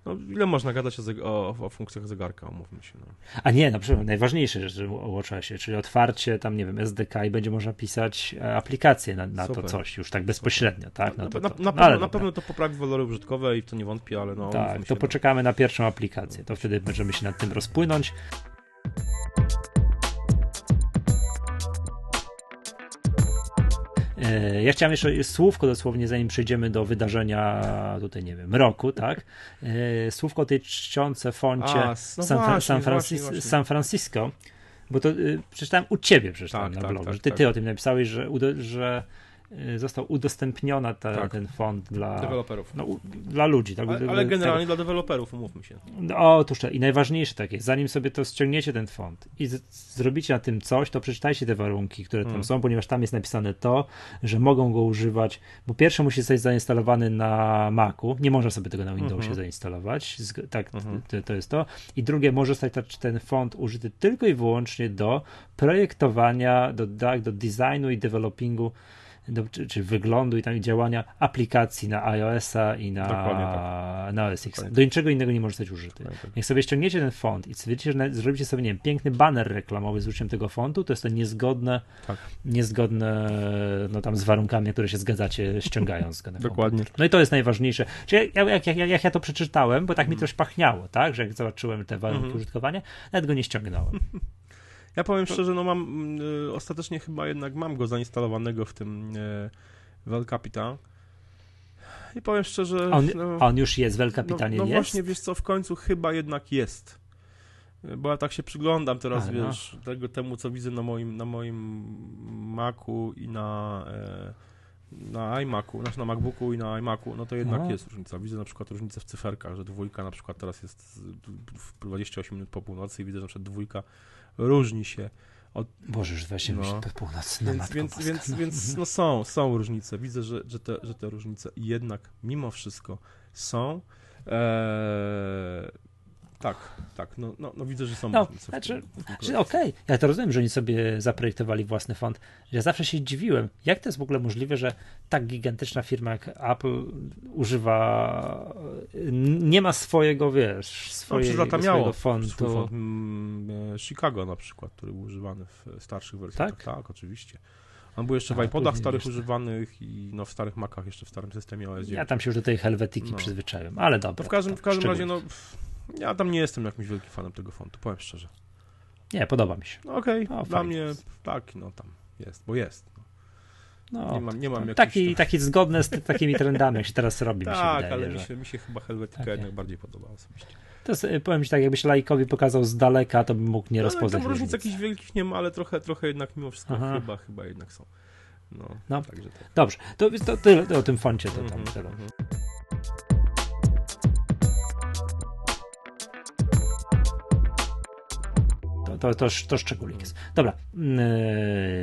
no, ile można gadać o, o, o funkcjach zegarka, umówmy się. No. A nie, na przykład najważniejsze rzeczy o Watch OSie, czyli otwarcie tam, nie wiem, SDK i będzie można pisać e, aplikacje na, na to Super. coś, już tak bezpośrednio, tak? na, No to, na, to, na, no, na dobra. pewno to poprawi walory użytkowe i w to nie wątpię, ale no... Tak, to poczekamy na pierwszą aplikację, to wtedy możemy się nad tym rozpłynąć. Ja chciałem jeszcze słówko dosłownie, zanim przejdziemy do wydarzenia tutaj, nie wiem, roku, tak? E, słówko o tej czcionce foncie A, no San, właśnie, San, Francis- właśnie, właśnie. San Francisco, bo to y, przeczytałem u ciebie, przeczytałem Tak, na tak, blogu, tak, że ty, tak. ty o tym napisałeś, że, że został udostępniona ta, Tak. ten fond dla, Deweloperów. no, u, dla ludzi. Tak? Ale, ale generalnie dla deweloperów, umówmy się. No, otóż to. I najważniejsze tak jest, zanim sobie to ściągniecie ten font i z- zrobicie na tym coś, to przeczytajcie te warunki, które tam Mm. są, ponieważ tam jest napisane to, że mogą go używać, bo pierwsze musi zostać zainstalowany na Macu, nie można sobie tego na Windowsie Mhm. zainstalować, Zg- tak, Mhm. to, to jest to. I drugie, może zostać ta- ten font użyty tylko i wyłącznie do projektowania, do, tak, do designu i developingu do, czy, czy wyglądu i tam i działania aplikacji na iOS-a i na, Dokładnie na OS X. Do niczego innego nie może zostać użyty. Tak. Jak sobie ściągniecie ten font i wiecie, że zrobicie sobie, nie wiem, piękny banner reklamowy z użyciem tego fontu, to jest to niezgodne, Tak. niezgodne no tam z warunkami, które się zgadzacie ściągając go. komputer. Dokładnie. No i to jest najważniejsze. Czyli jak, jak, jak, jak ja to przeczytałem, bo tak mi Mhm. też pachniało, tak, że jak zobaczyłem te warunki Mhm. użytkowania, nawet go nie ściągnąłem. *laughs* Ja powiem szczerze, no mam, y, ostatecznie chyba jednak mam go zainstalowanego w tym y, Vel Capital. I powiem szczerze, On, no, on już jest, w El Capitanie no, no jest. właśnie, wiesz co, w końcu chyba jednak jest. Y, Bo ja tak się przyglądam teraz, A, no. wiesz, tego temu, co widzę na moim, na moim Macu i na, e, na iMacu, znaczy na MacBooku i na iMacu, no to jednak Aha. jest różnica. Widzę na przykład różnicę w cyferkach, że dwójka na przykład teraz jest z- w 28 minut po północy i widzę, że na przykład dwójka różni się Boże, już właśnie No. no. północ na więc, matką więc, Boska, więc, no. więc no są, są różnice. Widzę, że, że, te, że te różnice jednak mimo wszystko są. Eee, tak, tak, no, no, no widzę, że są No, w znaczy- w Znaczy. Okej, ja to rozumiem, że oni sobie zaprojektowali własny font. Ja zawsze się dziwiłem, jak to jest w ogóle możliwe, że tak gigantyczna firma jak Apple używa, nie ma swojego, wiesz, No, swojego, przez lata swojego fontu. font mm, e, Chicago na przykład, który był używany w starszych wersjach. Tak? tak iczywiście. On był jeszcze w A, iPodach później starych używanych i no, w starych Macach jeszcze w starym systemie OS 9. Ja tam się już do tej helwetyki No. przyzwyczaiłem, ale dobra. To w każdym, w każdym razie, no, ja tam nie jestem jakimś wielkim fanem tego fontu, powiem szczerze. Nie, podoba mi się. No okej, No, dla fajnie mnie tak, no tam jest, bo jest. No. No, Nie mam, nie mam taki, tam- taki zgodny z takimi trendami, jak się teraz robi, mi się *laughs* Tak, wydaje. ale że... mi się, mi się chyba Helvetica jednak bardziej podoba osobiście. To jest, powiem ci tak, jakbyś laikowi pokazał z daleka, to bym mógł nie No, rozpoznać tam różnic jakichś wielkich nie ma, ale trochę, trochę jednak mimo wszystko Aha. chyba, chyba jednak są. No, No. także tak. Dobrze, to, to tyle o tym foncie. To, tam, Mhm, tyle. To, to, to, szczególik jest. Dobra,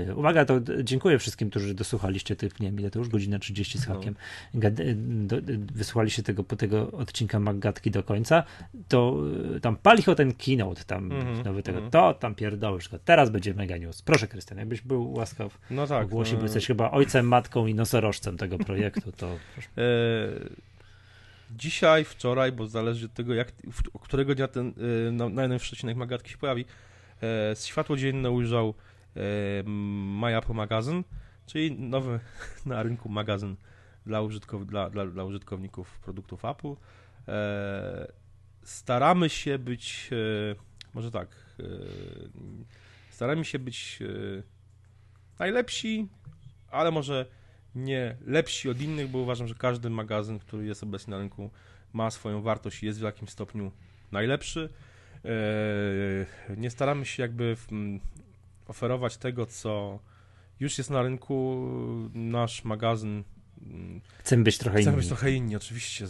yy, uwaga, to dziękuję wszystkim, którzy dosłuchaliście tych, nie wiem ile to już, godzina 30 z No. hakiem, Gad, y, do, y, wysłuchaliście tego, po tego odcinka Maggatki do końca, to y, tam palicho ten keynote, tam Mhm, nowy tego, mhm. to tam pierdołysz go, teraz będzie mega news. Proszę Krystian, jakbyś był łaskaw, No tak. ogłosił, bo no, jesteś chyba ojcem, matką i nosorożcem tego projektu, to proszę. e, dzisiaj, wczoraj, bo zależy od tego, jak, którego dnia ten e, na, na jeden przecinek Magatki się pojawi, światło dzienne ujrzał e, My Apple czyli nowy *laughs* na rynku magazyn dla, użytkow, dla, dla, dla użytkowników produktów Apple. E, staramy się być, e, może tak, e, staramy się być e, najlepsi, ale może nie lepsi od innych, bo uważam, że każdy magazyn, który jest obecnie na rynku, ma swoją wartość i jest w jakimś stopniu najlepszy. Eee, Nie staramy się jakby oferować tego, co już jest na rynku. Nasz magazyn. Chcemy być trochę Chcemy inni. być trochę inni, oczywiście.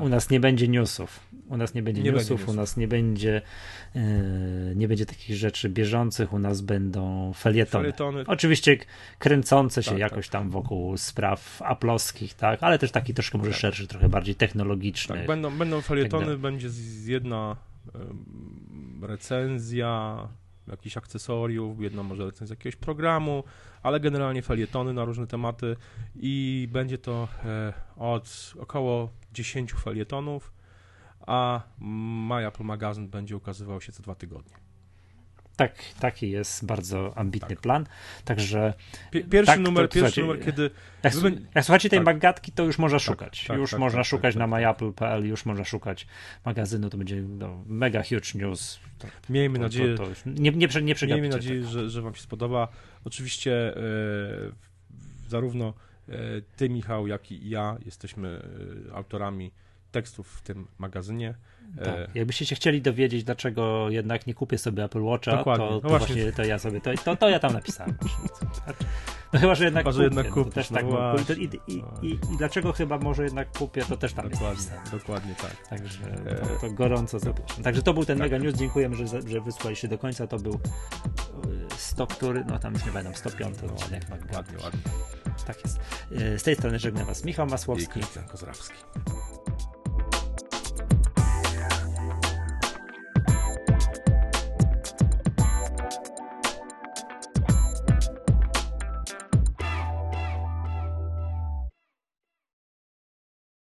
U nas nie będzie newsów. U nas nie będzie Nie newsów, będzie u newsów. nas nie będzie yy, nie będzie takich rzeczy bieżących, u nas będą felietony. Felietony. Oczywiście kręcące się Tak, jakoś tam wokół spraw aplowskich, tak, ale też taki troszkę może Tak. szerszy, trochę bardziej technologiczny. Tak, będą, będą felietony, dalej. będzie jedna recenzja jakichś akcesoriów, jedna może recenzja jakiegoś programu, ale generalnie felietony na różne tematy i będzie to e, od około 10 felietonów, a My Apple Magazyn będzie ukazywał się co dwa tygodnie. Tak, taki jest bardzo ambitny Tak. plan. Także Pie- Pierwszy Tak, numer, to pierwszy numer, kiedy jak, jak słuchacie tej tak. magatki, to już można szukać. tak, już tak, można tak, szukać tak, na tak, myapple.pl, już można szukać magazynu, to będzie no, mega huge news. To, miejmy to, nadzieję, to, nie, nie, nie Miejmy nadzieję, że, że Wam się spodoba. Oczywiście e, zarówno e, ty, Michał, jak i ja jesteśmy e, autorami tekstów w tym magazynie. E, Tak. Jakbyście się chcieli dowiedzieć, dlaczego jednak nie kupię sobie Apple Watcha, Dokładnie. to, No to właśnie. właśnie to ja sobie, to, to, to ja tam napisałem. No chyba, że jednak Chyba, że kupię. jednak no, kupisz, to też no tak, właśnie, i, i, i, i, I dlaczego chyba może jednak kupię, to też tam jest dokładnie, napisane. dokładnie tak. Także E, to, to gorąco zapraszam. Także to był ten tak. mega news. Dziękujemy, że, że wysłaliście do końca. To był y, 100, który, no tam już nie będą, 105 odcinek. Ładnie, ładnie. Tak jest. Z tej strony żegnam Was Michał I Masłowski. Krystian Kozrawski.